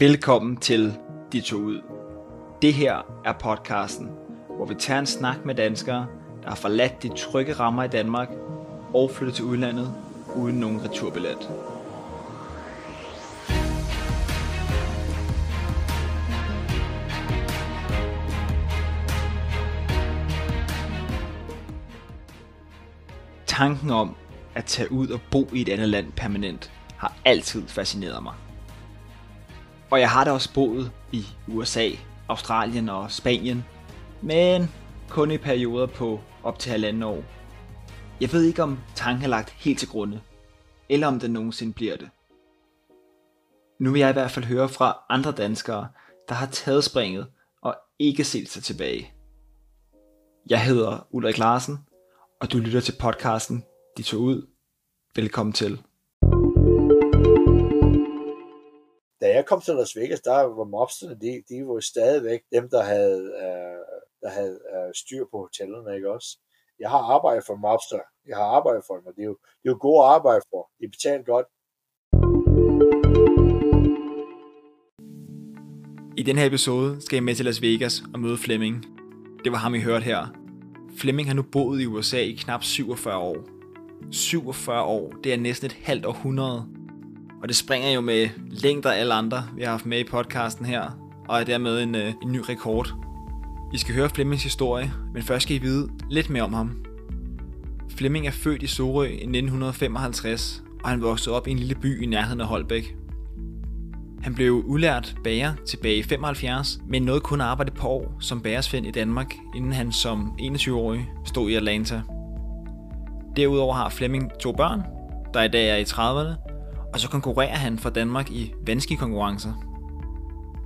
Velkommen til De To Ud. Det her er podcasten, hvor vi tager en snak med danskere, der har forladt de trygge rammer i Danmark og flyttet til udlandet uden nogen returbillet. Tanken om at tage ud og bo i et andet land permanent har altid fascineret mig. Og jeg har da også boet i USA, Australien og Spanien, men kun i perioder på op til halvanden år. Jeg ved ikke om tanken er lagt helt til grunde, eller om den nogensinde bliver det. Nu vil jeg i hvert fald høre fra andre danskere, der har taget springet og ikke set sig tilbage. Jeg hedder Ulrik Larsen, og du lytter til podcasten De tog ud. Velkommen til. Da jeg kom til Las Vegas, der var mobsterne, de, de var stadigvæk dem, der havde, øh, der havde øh, styr på hotellerne, ikke også? Jeg har arbejdet for mobster. Jeg har arbejdet for dem, og det er jo, det er jo gode arbejde for. De betaler godt. I den her episode skal jeg med til Las Vegas og møde Flemming. Det var ham, I hørte her. Flemming har nu boet i USA i knap 47 år. 47 år, det er næsten et halvt århundrede. Og det springer jo med længder af alle andre, vi har haft med i podcasten her, og er dermed en, øh, en ny rekord. I skal høre Flemmings historie, men først skal I vide lidt mere om ham. Flemming er født i Sorø i 1955, og han voksede op i en lille by i nærheden af Holbæk. Han blev udlært bager tilbage i 75, men nåede kun at arbejde på år som bagersvend i Danmark, inden han som 21-årig stod i Atlanta. Derudover har Flemming to børn, der i dag er i 30'erne, og så konkurrerer han for Danmark i vanskelige konkurrencer.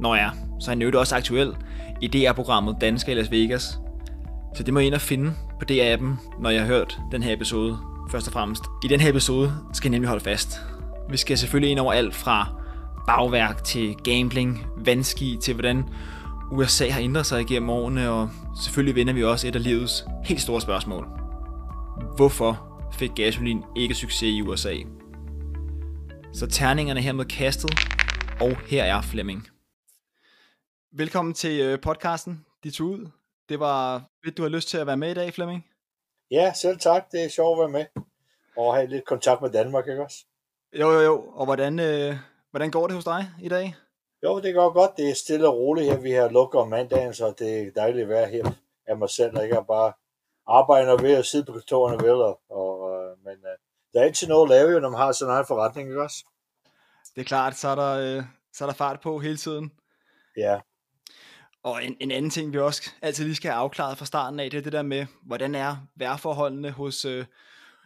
Nå ja, så er han jo også aktuel i DR-programmet Danske i Las Vegas. Så det må I ind og finde på DR-appen, når jeg har hørt den her episode, først og fremmest. I den her episode skal jeg nemlig holde fast. Vi skal selvfølgelig ind over alt fra bagværk til gambling, vandski til hvordan USA har ændret sig igennem årene, og selvfølgelig vender vi også et af livets helt store spørgsmål. Hvorfor fik gasolin ikke succes i USA? Så terningerne her med kastet, og her er Flemming. Velkommen til øh, podcasten, De to ud. Det var fedt, du har lyst til at være med i dag, Flemming. Ja, selv tak. Det er sjovt at være med. Og have lidt kontakt med Danmark, ikke også? Jo, jo, jo. Og hvordan, øh, hvordan går det hos dig i dag? Jo, det går godt. Det er stille og roligt her. Vi har lukket om mandagen, så det er dejligt at være her af mig selv, og ikke bare arbejde og ved at sidde på kontorerne vel. Og, og, øh, men uh, der er ikke noget at lave, når man har sådan en forretning, ikke også? Det er klart, så er der, øh, så er der fart på hele tiden. Ja. Og en, en anden ting, vi også altid lige skal have afklaret fra starten af, det er det der med, hvordan er vejrforholdene hos, øh,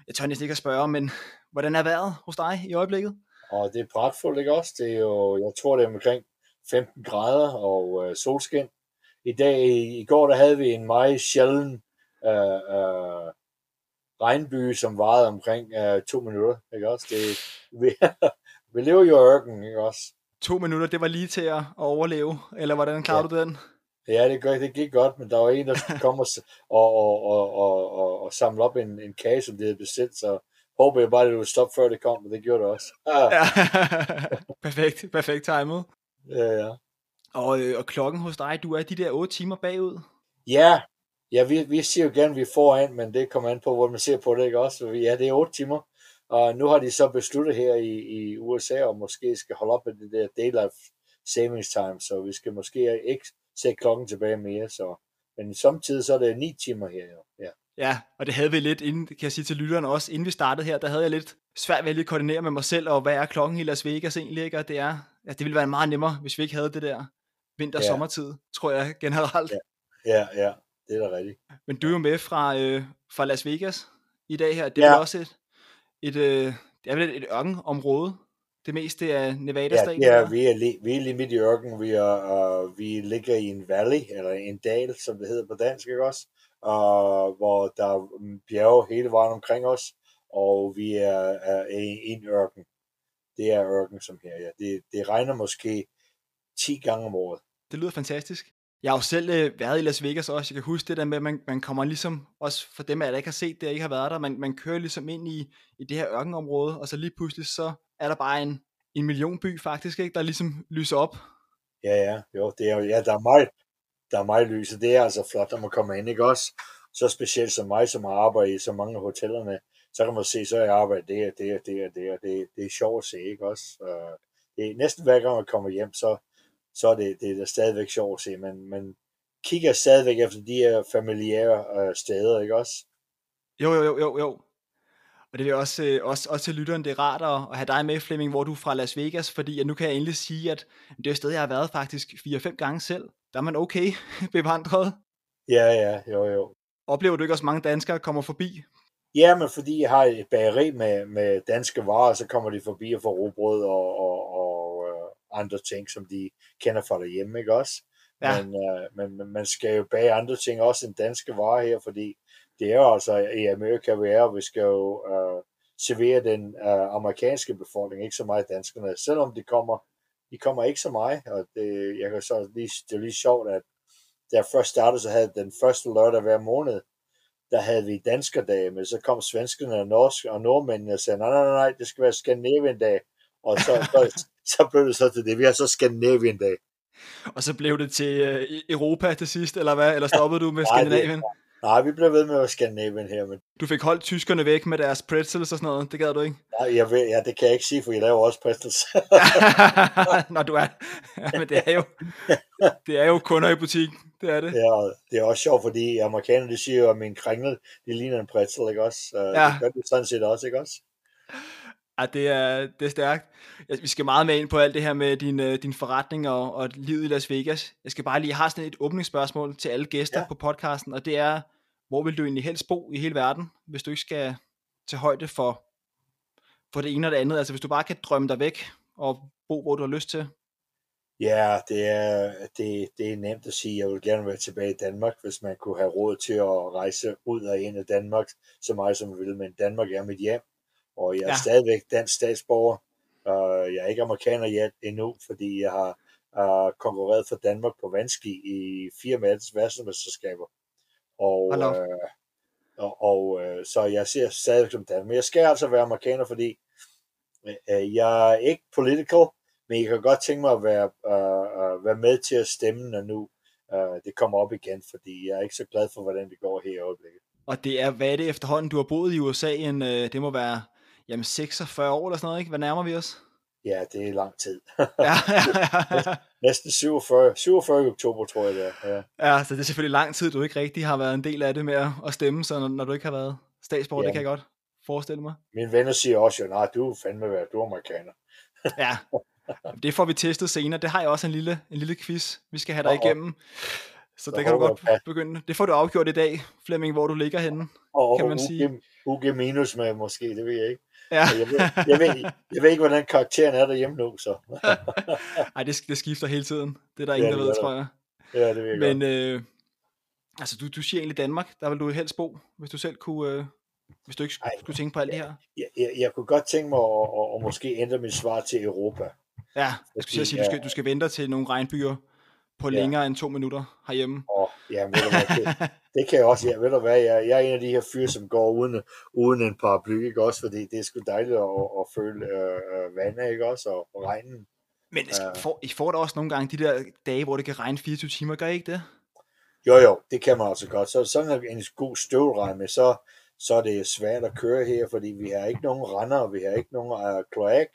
jeg tør næsten ikke at spørge, men hvordan er vejret hos dig i øjeblikket? Og det er pragtfuldt, ikke også? Det er jo, jeg tror, det er omkring 15 grader og øh, solskin. I dag, i, i går, der havde vi en meget sjælden øh, øh, regnby, som varede omkring øh, to minutter, ikke også? Det, vi, vi lever jo i ørken, ikke også? To minutter, det var lige til at overleve, eller hvordan klarede ja. du den? Ja, det, gør, det gik godt, men der var en, der kom og, og, og, og, og, og, og samle op en, en kage, som de havde bestilt, så håber jeg bare, at det ville stoppe, før det kom, og det gjorde det også. Ah. Ja. perfekt, perfekt timet. Ja, ja. Og, øh, og klokken hos dig, du er de der 8 timer bagud? Ja, ja vi, vi siger jo gerne, at vi er foran, men det kommer an på, hvor man ser på det, ikke også? Ja, det er 8 timer. Og nu har de så besluttet her i, i USA, og måske skal holde op med det der daylight savings time, så vi skal måske ikke sætte klokken tilbage mere. Så. Men samtidig så er det 9 timer her. Jo. Ja. ja, og det havde vi lidt, inden, kan jeg sige til lytterne også, inden vi startede her, der havde jeg lidt svært ved at lige koordinere med mig selv, og hvad er klokken i Las Vegas egentlig, ikke? Og det er, ja, det ville være meget nemmere, hvis vi ikke havde det der vinter-sommertid, ja. tror jeg generelt. Ja. ja, ja, det er da rigtigt. Men du er jo med fra, øh, fra Las Vegas i dag her, det er ja. også et, et, øh, det er vel et ørkenområde, det meste af Nevada-staten? Ja, ja vi, er li, vi er lige midt i ørken. Vi, er, uh, vi ligger i en valley, eller en dal, som det hedder på dansk, ikke også? Uh, hvor der er bjerge hele vejen omkring os, og vi er, er i en ørken. Det er ørken som her, ja. Det, det regner måske 10 gange om året. Det lyder fantastisk. Jeg har jo selv øh, været i Las Vegas også. Jeg kan huske det der med, at man, man kommer ligesom, også for dem, der ikke har set det, og ikke har været der, man, man kører ligesom ind i, i det her ørkenområde, og så lige pludselig så er der bare en, en millionby faktisk, ikke, der ligesom lyser op Ja, ja, jo, det er, ja, der er meget, der er meget lys, og det er altså flot, når man kommer ind, ikke også? Så specielt som mig, som har arbejdet i så mange hotellerne, så kan man se, så jeg arbejder det og det og det og det, og det, det er sjovt at se, ikke også? Uh, det er næsten hver gang man kommer hjem, så, så er det, det er stadigvæk sjovt at se, men, men kigger stadigvæk efter de her familiære uh, steder, ikke også? Jo, jo, jo, jo, jo. Og det er også, øh, også, også til lytteren, det er rart at, at have dig med, Flemming, hvor du er fra Las Vegas, fordi at nu kan jeg endelig sige, at det er et sted, jeg har været faktisk 4-5 gange selv. Der er man okay bevandret. Ja, ja, jo, jo. Oplever du ikke også mange danskere kommer forbi? Ja, men fordi jeg har et bageri med, med danske varer, så kommer de forbi og får robrød og, og, andre ting, som de kender fra derhjemme, ikke også? Ja. Men, uh, men, men man skal jo bage andre ting også end danske varer her, fordi det er jo altså i Amerika, vi er, og vi skal jo uh, servere den uh, amerikanske befolkning, ikke så meget danskerne, selvom de kommer, de kommer ikke så meget, og det, jeg kan så lige, det er lige sjovt, at da jeg først startede, så havde den første lørdag hver måned, der havde vi danskerdage, men så kom svenskerne og norsk og nordmændene og sagde, nej, nej, nej, det skal være Scandinavian dag, og så, så, så blev det så til det, vi har så Scandinavian dag. Og så blev det til uh, Europa til sidst, eller hvad? Eller stoppede du med Skandinavien? Nej, vi blev ved med at Skandinavien her. Men... Du fik holdt tyskerne væk med deres pretzels og sådan noget, det gad du ikke? Nej, jeg ved, ja, det kan jeg ikke sige, for jeg laver også pretzels. Nå, du er... Ja, men det er jo, det er jo kunder i butikken, det er det. Ja, det er også sjovt, fordi amerikanerne, de siger jo, at min kringle, det ligner en pretzel, ikke også? Ja. Det gør det sådan set også, ikke også? Ja, det er, det er stærkt. Vi skal meget med ind på alt det her med din, øh, din forretning og, og livet i Las Vegas. Jeg skal bare lige have sådan et åbningsspørgsmål til alle gæster ja. på podcasten, og det er, hvor vil du egentlig helst bo i hele verden, hvis du ikke skal tage højde for, for det ene og det andet? Altså hvis du bare kan drømme dig væk og bo, hvor du har lyst til? Ja, det er, det, det er nemt at sige. Jeg vil gerne være tilbage i Danmark, hvis man kunne have råd til at rejse ud af en af Danmark, så meget som man vil. Men Danmark er mit hjem, og jeg er ja. stadigvæk dansk statsborger. Uh, jeg er ikke amerikaner endnu, fordi jeg har uh, konkurreret for Danmark på vandski i fire verdensmesterskaber. Og, uh, og, og uh, så jeg ser stadigvæk som Danmark. Men jeg skal altså være amerikaner, fordi uh, jeg er ikke political, men jeg kan godt tænke mig at være, uh, uh, være med til at stemme, når nu uh, det kommer op igen, fordi jeg er ikke så glad for, hvordan det går her i øjeblikket. Og det er, hvad er det efterhånden, du har boet i USA, en, det må være jamen 46 år eller sådan noget, ikke? Hvad nærmer vi os? Ja, det er lang tid. ja, ja, ja. Næsten 47, 47 oktober, tror jeg det er. Ja. ja, så det er selvfølgelig lang tid, du ikke rigtig har været en del af det med at stemme, så når, når du ikke har været statsborger, ja. det kan jeg godt forestille mig. Mine venner siger også, jo, nej, du er fandme været, du er amerikaner. ja, det får vi testet senere. Det har jeg også en lille, en lille quiz, vi skal have dig igennem. Så det kan du godt begynde. Det får du afgjort i dag, Flemming, hvor du ligger henne, og, kan man sige. UG minus med måske, det ved jeg ikke. Ja. jeg, ved, jeg, ved, jeg ved ikke, hvordan karakteren er derhjemme nu, så. Ej, det, det skifter hele tiden. Det er der ingen, ja, der ved, tror jeg. Ja, det ved jeg Men, øh, altså, du, du siger egentlig Danmark, der vil du helst bo, hvis du selv kunne, øh, hvis du ikke Ej, skulle tænke på alt det her. Jeg, jeg, jeg kunne godt tænke mig at, at, at måske ændre mit svar til Europa. Ja, jeg skulle sige, at du skal, du skal vente til nogle regnbyer på ja. længere end to minutter herhjemme. Oh, ja, ved du hvad, det, det kan jeg også. Ja, ved du hvad, jeg, jeg er en af de her fyre, som går uden, uden en paraply, ikke også? Fordi det er sgu dejligt at, at føle øh, øh vandet, ikke også? Og, og regnen. Men uh, får, I får da også nogle gange de der dage, hvor det kan regne 24 timer, gør I ikke det? Jo, jo, det kan man altså godt. Så sådan en god støvregn så, så er det svært at køre her, fordi vi har ikke nogen render, vi har ikke nogen uh, kloak,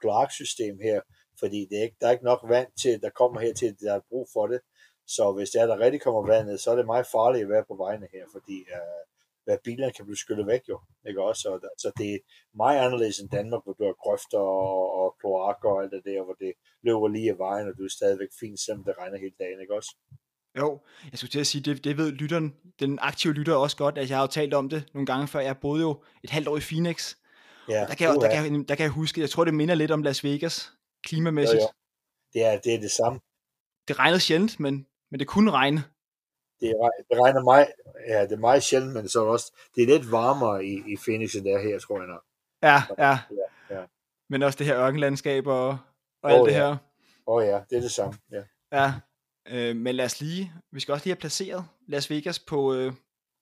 kloaksystem her fordi det er ikke, der er ikke nok vand til, der kommer her til, der er brug for det. Så hvis der, der rigtig kommer vand ned, så er det meget farligt at være på vejene her, fordi uh, hvad bilerne kan blive skyllet væk jo. Ikke også? Så, så det er meget anderledes end Danmark, hvor du har grøfter og, og kloakker og alt det der, hvor det løber lige af vejen, og du er stadigvæk fint, selvom det regner hele dagen, ikke også? Jo, jeg skulle til at sige, det, det ved lytteren, den aktive lytter også godt, at jeg har jo talt om det nogle gange før. Jeg boede jo et halvt år i Phoenix, Ja, der, kan jeg, der, kan jeg, der kan jeg huske, jeg tror det minder lidt om Las Vegas, klimamæssigt. Jo, jo. Det, er, det er det samme. Det regnede sjældent, men, men det kunne regne. Det, det regner meget, ja, det er meget sjældent, men så også, det er lidt varmere i, i Phoenix, end det er her, tror jeg nok. Ja, ja. ja, ja. Men også det her ørkenlandskab og, og oh, alt det ja. her. Åh oh, ja, det er det samme, ja. Ja, øh, men lad os lige, vi skal også lige have placeret Las Vegas på, øh,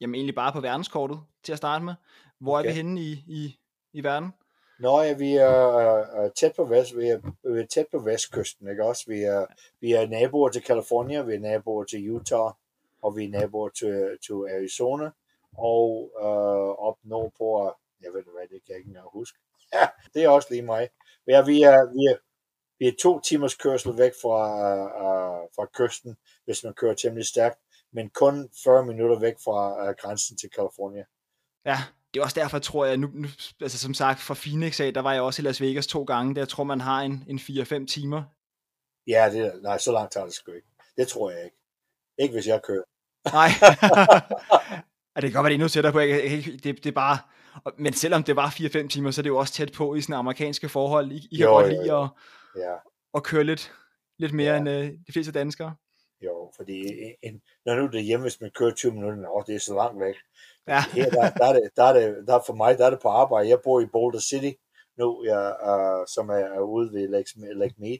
jamen egentlig bare på verdenskortet til at starte med. Hvor okay. er vi henne i, i, i verden? Nå ja, vi er uh, tæt på vest, vi er, vi er tæt på vestkysten, ikke også? Vi er, vi er naboer til California, vi er naboer til Utah, og vi er naboer til, til Arizona, og øh, op nordpå, jeg ved hvad, det kan jeg ikke engang huske. Ja, det er også lige mig. Ja, vi er, vi er, vi er to timers kørsel væk fra, uh, fra kysten, hvis man kører temmelig stærkt, men kun 40 minutter væk fra uh, grænsen til California. Ja, det er også derfor, tror jeg, nu, nu altså som sagt, fra Phoenix af, der var jeg også i Las Vegas to gange, der tror man har en, en 4-5 timer. Ja, det, nej, så langt tager det sgu ikke. Det tror jeg ikke. Ikke hvis jeg kører. Nej. ja, det kan godt være, det er endnu tættere på. Det, det, det er bare... Men selvom det var 4-5 timer, så er det jo også tæt på i sådan amerikanske forhold. I, I kan jo, godt lide at, ja. at køre lidt, lidt mere ja. end uh, de fleste danskere. Jo, fordi en, når nu det er hjemme, hvis man kører 20 minutter, åh, det er så langt væk. Ja. Her, der, der, er det, der, er det, der for mig, der er det på arbejde. Jeg bor i Boulder City nu, jeg, uh, som er ude ved Lake, Lake Mead.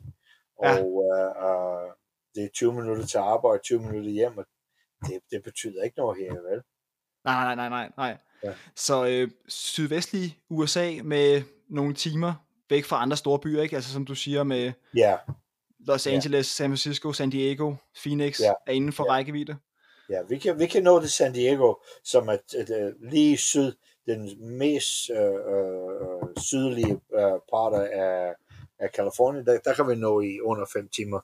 Og ja. uh, uh, det er 20 minutter til arbejde, 20 minutter hjem, og det, det betyder ikke noget her, vel? Nej, nej, nej, nej, nej. Ja. Så øh, sydvestlig USA med nogle timer væk fra andre store byer, ikke? Altså som du siger med ja. Los Angeles, ja. San Francisco, San Diego, Phoenix ja. er inden for ja. rækkevidde. Ja, vi kan, vi kan nå til San Diego, som er et, lige syd, den mest øh, øh, sydlige øh, part af, af Kalifornien. Der, der kan vi nå i under 5 timer,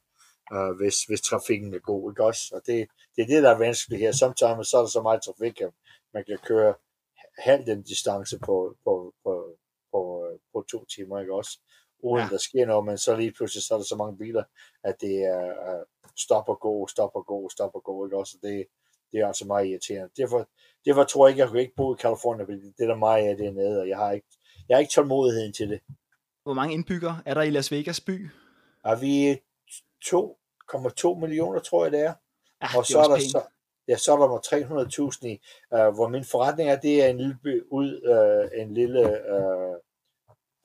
øh, hvis, hvis trafikken er god. Ikke også? Og det, det er det, der er vanskeligt her. Sometimes så er der så meget trafik, at man kan køre halv den distance på, på, på, på, på to timer. Ikke også? uden ja. der sker noget, men så lige pludselig så er der så mange biler, at det er uh, stop og gå, stop og gå, stop og gå, ikke også? Det, det er altså meget irriterende. Derfor, derfor tror jeg ikke, jeg kunne ikke bo i Kalifornien, fordi det er der meget af dernede, og jeg har ikke, jeg har ikke tålmodigheden til det. Hvor mange indbyggere er der i Las Vegas by? Er vi 2,2 millioner, tror jeg det er. Ja, og så er, der så, ja, så er der 300.000 i, uh, hvor min forretning er, det er en lille by ud, uh, en lille uh,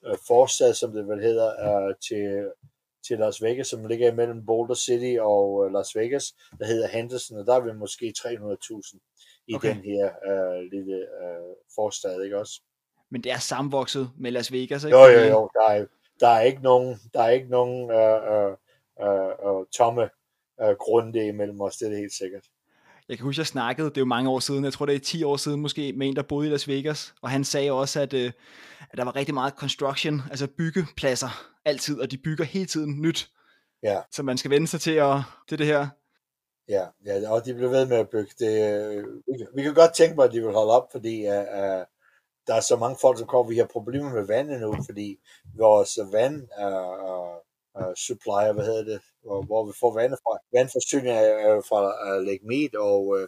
øh, forstad, som det vel hedder, øh, til, til Las Vegas, som ligger imellem Boulder City og øh, Las Vegas, der hedder Henderson, og der er vi måske 300.000 i okay. den her øh, lille øh, forstad, ikke også? Men det er samvokset med Las Vegas, ikke? Jo, jo, jo. Der er, der er ikke nogen, der er ikke nogen øh, øh, øh, øh tomme øh, grunde imellem os, det er det helt sikkert. Jeg kan huske, jeg snakkede, det er jo mange år siden, jeg tror det er 10 år siden måske, med en, der boede i Las Vegas, og han sagde også, at, øh, at der var rigtig meget construction, altså byggepladser altid, og de bygger hele tiden nyt. Ja. Så man skal vende sig til, at, til det her. Ja, ja, og de bliver ved med at bygge det. Øh, vi, vi kan godt tænke på, at de vil holde op, fordi uh, uh, der er så mange folk, som kommer. Vi har problemer med vandet nu, fordi vores vand er, uh, uh, supplier, hvad hedder det, hvor, hvor vi får vand fra. Vandforsyning er fra uh, Lake Mead, og uh,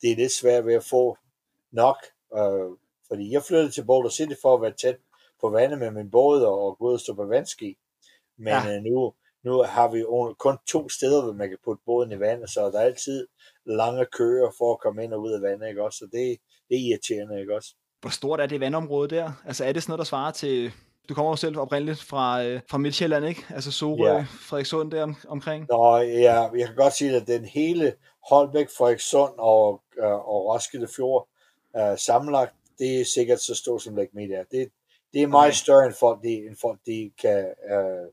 det er lidt svært ved at få nok, uh, fordi jeg flyttede til Boulder City for at være tæt på vandet med min båd og, gå ud og stå på vandski. Men ja. uh, nu, nu har vi kun to steder, hvor man kan putte båden i vandet, så der er altid lange køer for at komme ind og ud af vandet, ikke også? Så det, det er irriterende, ikke også? Hvor stort er det vandområde der? Altså er det sådan noget, der svarer til du kommer jo selv oprindeligt fra, øh, fra Midtjylland, ikke? Altså Sorø, ja. Frederikssund der om, omkring. Nå, ja, jeg kan godt sige, at den hele Holbæk, Frederikssund og, øh, og Roskilde Fjord øh, sammenlagt, det er sikkert så stort som Lake Media. Det, det er meget okay. større, end folk, de, end folk de kan øh,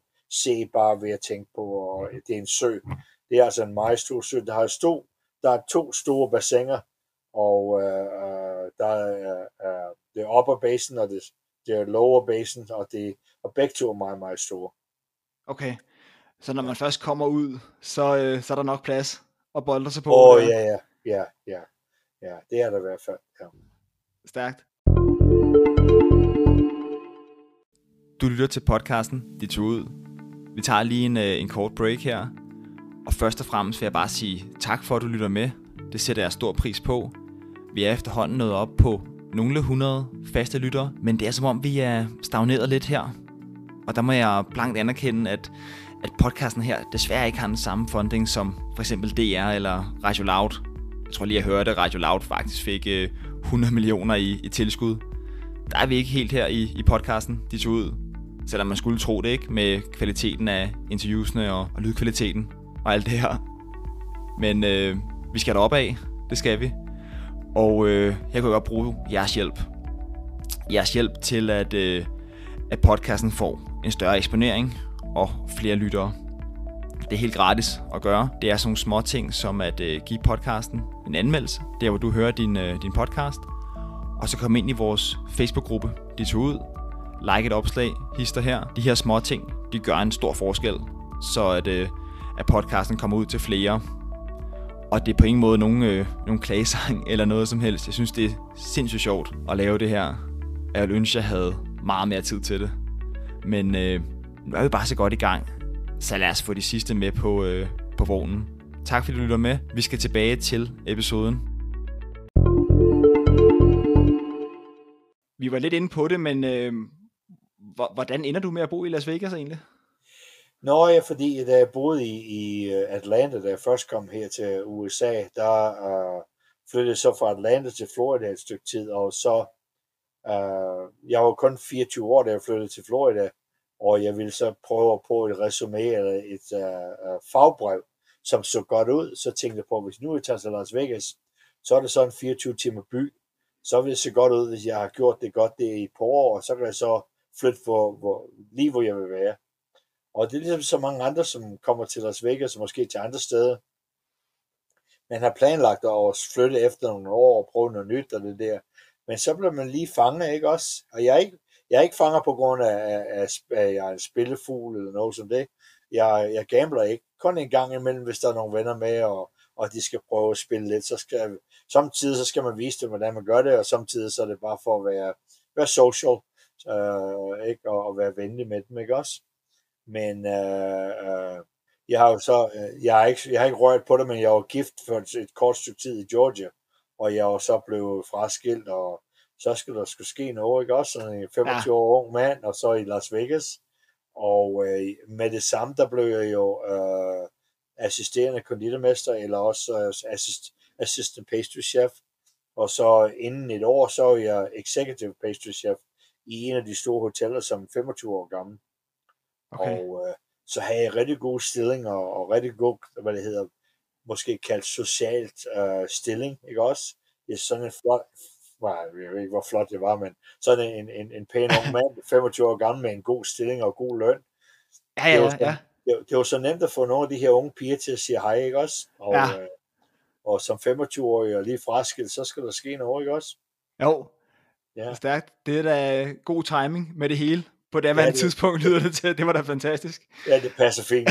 se bare ved at tænke på, og det er en sø. Det er altså en meget stor sø. Der, har stå, der er to store bassiner, og øh, øh der er øh, det upper basin og det det er lower basin, og, det, og begge to er meget, meget store. Okay, så når man først kommer ud, så, øh, så er der nok plads at bolde sig på? Åh, oh, ja, ja, ja, ja, ja, det er der i hvert fald, ja. Stærkt. Du lytter til podcasten De tog ud. Vi tager lige en, øh, en kort break her. Og først og fremmest vil jeg bare sige tak for, at du lytter med. Det sætter jeg stor pris på. Vi er efterhånden nået op på nogle hundrede faste lyttere, men det er som om, vi er stagneret lidt her. Og der må jeg blankt anerkende, at, at podcasten her desværre ikke har den samme funding som for eksempel DR eller Radio Loud. Jeg tror lige, jeg hørte, at Radio Loud faktisk fik øh, 100 millioner i, i tilskud. Der er vi ikke helt her i, i podcasten, de tog ud. Selvom man skulle tro det ikke, med kvaliteten af interviewsene og, og lydkvaliteten og alt det her. Men øh, vi skal derop af, det skal vi. Og øh, jeg kunne godt bruge jeres hjælp. Jeres hjælp til at, øh, at podcasten får en større eksponering og flere lyttere. Det er helt gratis at gøre. Det er sådan nogle små ting, som at øh, give podcasten en anmeldelse, der hvor du hører din, øh, din podcast, og så komme ind i vores Facebook-gruppe, de tog ud, like et opslag, hister her. De her små ting, de gør en stor forskel, så at, øh, at podcasten kommer ud til flere. Og det er på ingen måde nogen, øh, nogen klagesang eller noget som helst. Jeg synes, det er sindssygt sjovt at lave det her. Jeg ville ønske, jeg havde meget mere tid til det. Men øh, nu er vi bare så godt i gang, så lad os få de sidste med på, øh, på vognen. Tak fordi du lytter med. Vi skal tilbage til episoden. Vi var lidt inde på det, men øh, hvordan ender du med at bo i Las Vegas egentlig? Nå ja, fordi da jeg boede i, i øh, Atlanta, da jeg først kom her til USA, der uh, flyttede jeg så fra Atlanta til Florida et stykke tid, og så, uh, jeg var kun 24 år, da jeg flyttede til Florida, og jeg ville så prøve på et resume eller et uh, fagbrev, som så godt ud, så tænkte jeg på, hvis nu jeg tager til Las Vegas, så er det sådan en 24 timer by, så vil det se godt ud, hvis jeg har gjort det godt det i et par år, og så kan jeg så flytte for, hvor, lige hvor jeg vil være. Og det er ligesom så mange andre, som kommer til Las Vegas, og måske til andre steder. Man har planlagt at flytte efter nogle år og prøve noget nyt og det der. Men så bliver man lige fanget, ikke også? Og jeg er ikke, jeg er ikke fanger på grund af, at, at jeg er en spillefugl eller noget som det. Jeg, jeg gambler ikke. Kun en gang imellem, hvis der er nogle venner med, og, og de skal prøve at spille lidt, så skal samtidig så skal man vise dem, hvordan man gør det, og samtidig så er det bare for at være, være social, øh, ikke? Og, og være venlig med dem, ikke også? Men øh, øh, jeg har jo så, øh, jeg har, ikke, jeg har ikke rørt på det, men jeg var gift for et, et kort stykke tid i Georgia, og jeg var så blevet fraskilt, og så skulle der skulle ske noget, ikke også? Sådan en 25 ja. år ung mand, og så i Las Vegas. Og øh, med det samme, der blev jeg jo øh, assisterende konditormester, eller også øh, assist, assistant pastry chef. Og så inden et år, så var jeg executive pastry chef i en af de store hoteller som 25 år gammel. Okay. Og øh, så havde jeg rigtig god stilling og, og rigtig god, hvad det hedder, måske kaldt socialt øh, stilling, ikke også? Det er sådan en flot, jeg ved ikke, hvor flot det var, men sådan en, en, en pæn ung mand, 25 år gammel med en god stilling og god løn. Ja, ja, det var så, ja. Det, det var så nemt at få nogle af de her unge piger til at sige hej, ikke også? Og, ja. øh, og som 25-årig og lige fraskilt, så skal der ske noget, ikke også? Jo, ja. stærkt. Det er da god timing med det hele på det ja, det... tidspunkt lyder det til, det var da fantastisk. Ja, det passer fint.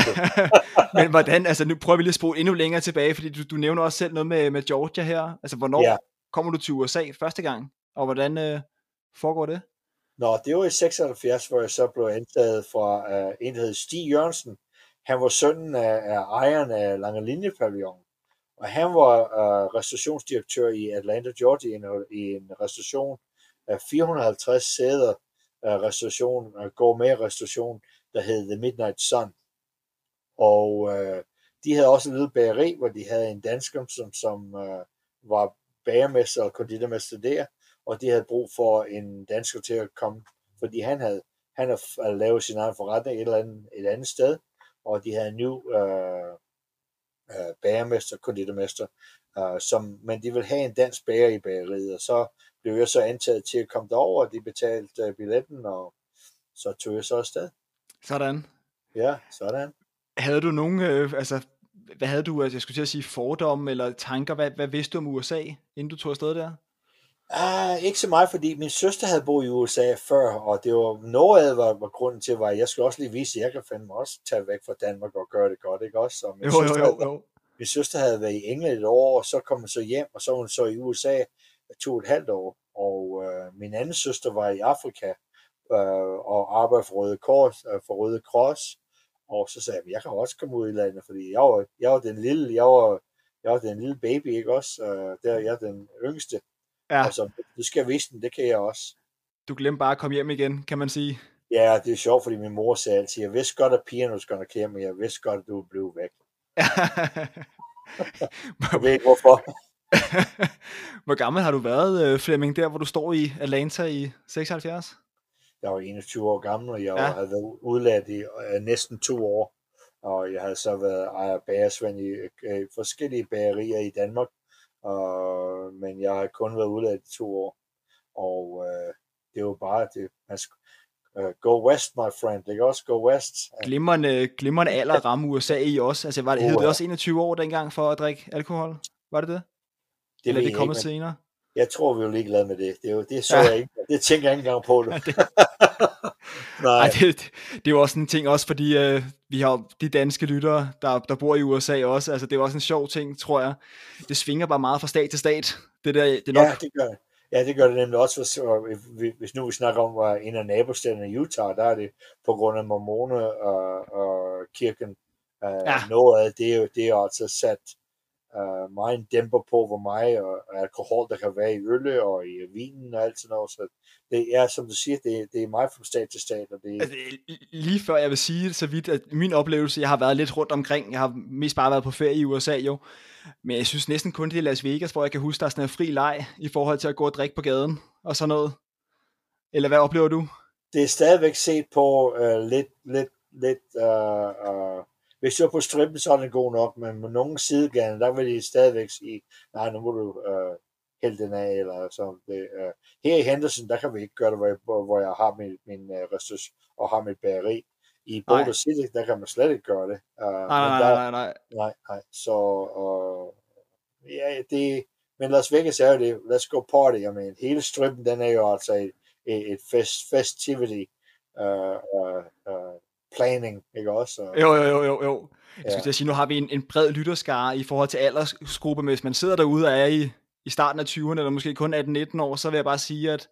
Men hvordan, altså nu prøver vi lige at spole endnu længere tilbage, fordi du, du nævner også selv noget med, med Georgia her. Altså hvornår ja. kommer du til USA første gang, og hvordan øh, foregår det? Nå, det var i 76, hvor jeg så blev antaget fra uh, en, der hed Stig Jørgensen. Han var sønnen af, af ejeren af Lange Linje Pavillon. Og han var uh, restaurationsdirektør i Atlanta, Georgia, i en, i en restauration 450 sæder uh, restauration, øh, går med restauration, der hed The Midnight Sun. Og øh, de havde også en lille bageri, hvor de havde en dansker, som, som øh, var bagermester og konditormester der, og de havde brug for en dansker til at komme, fordi han havde, han havde lavet sin egen forretning et eller andet, et andet sted, og de havde en ny øh, øh, bagermester, konditormester, øh, som, men de ville have en dansk bager i bageriet, og så blev jeg så antaget til at komme derover, og de betalte uh, billetten, og så tog jeg så afsted. Sådan. Ja, sådan. Havde du nogen, øh, altså, hvad havde du, altså, jeg skulle til at sige fordomme eller tanker, hvad, hvad vidste du om USA, inden du tog afsted der? Uh, ikke så meget, fordi min søster havde boet i USA før, og det var noget af var, var grunden til, at jeg skulle også lige vise, at jeg kan fandme også tage væk fra Danmark og gøre det godt, ikke også? Så min jo, søster jo, jo, jo. Havde, min søster havde været i England et år, og så kom hun så hjem, og så var hun så i USA to og et halvt år. Og øh, min anden søster var i Afrika øh, og arbejdede for Røde, Kors, øh, for Røde Kors. Og så sagde jeg, jeg kan også komme ud i landet, fordi jeg var, jeg var den lille, jeg var, jeg var den lille baby, ikke også? Øh, der jeg er den yngste. Ja. Og så, du skal vise den, det kan jeg også. Du glemte bare at komme hjem igen, kan man sige. Ja, det er sjovt, fordi min mor sagde altid, jeg vidste godt, at pigerne skulle komme hjem, men jeg vidste godt, at du blive væk. jeg ved ikke hvorfor. hvor gammel har du været, øh, Flemming, der hvor du står i Atlanta i 76? Jeg var 21 år gammel, og jeg ja. havde været udlært i uh, næsten to år. Og jeg havde så været ejer bagersvend i uh, forskellige bagerier i Danmark. Uh, men jeg har kun været udlært i to år. Og uh, det var bare, det, man, uh, go west, my friend. Ikke også? Go west. Glimrende, glimrende alder at ramme USA i også. Altså, var det, hed det også 21 år dengang for at drikke alkohol? Var det det? Det Eller er det men senere? Jeg tror, vi er jo ligeglade med det. Det, er jo, det så Ja. jeg ikke. Det tænker jeg ikke engang på. Det. det- Nej, Ej, det, det er jo også en ting, også fordi øh, vi har de danske lyttere, der, der bor i USA også. Altså, det er jo også en sjov ting, tror jeg. Det svinger bare meget fra stat til stat. Det der, det nok... ja, det gør det. Ja, det gør det nemlig også, hvis, hvis- nu vi snakker om, at en af nabostaterne i Utah, der er det på grund af mormone og, og kirken. Uh, Ja. Noget af det, er jo- det er altså sat uh, meget en dæmper på, hvor meget og alkohol der kan være i øl og i vinen og alt sådan noget. Så det er, som du siger, det, det er meget fra stat til stat. Og det, Altså, lige før jeg vil sige så vidt, at min oplevelse, jeg har været lidt rundt omkring, jeg har mest bare været på ferie i USA jo, men jeg synes næsten kun det er Las Vegas, hvor jeg kan huske, der er sådan en fri leg i forhold til at gå og drikke på gaden og sådan noget. Eller hvad oplever du? det er stadigvæk set på uh, lidt, lidt, lidt, uh, uh, hvis du er på strippen, så er den god nok, men med nogle sidegader, der vil de stadigvæk sige, nej, nu må du uh, hælde den af, eller så. Det, uh, her i Henderson, der kan vi ikke gøre det, hvor jeg, hvor jeg har min, min uh, restus og har mit bageri. I. Boulder City, der kan man slet ikke gøre det. Uh, Nej, nej, der, nej, nej. nej, nej. Så, uh, ja, det, men Las Vegas er jo det, let's go party, jeg mener, hele strippen, den er jo altså et, et et fest, festivity uh, uh, uh, planning, ikke også? Og, Jo, jo, jo, jo, jo. Jeg skulle Ja. at sige, nu har vi en, en bred lytterskare i forhold til aldersgruppe, men hvis man sidder derude og er i, i starten af 20'erne, eller måske kun 18-19 år, så vil jeg bare sige, at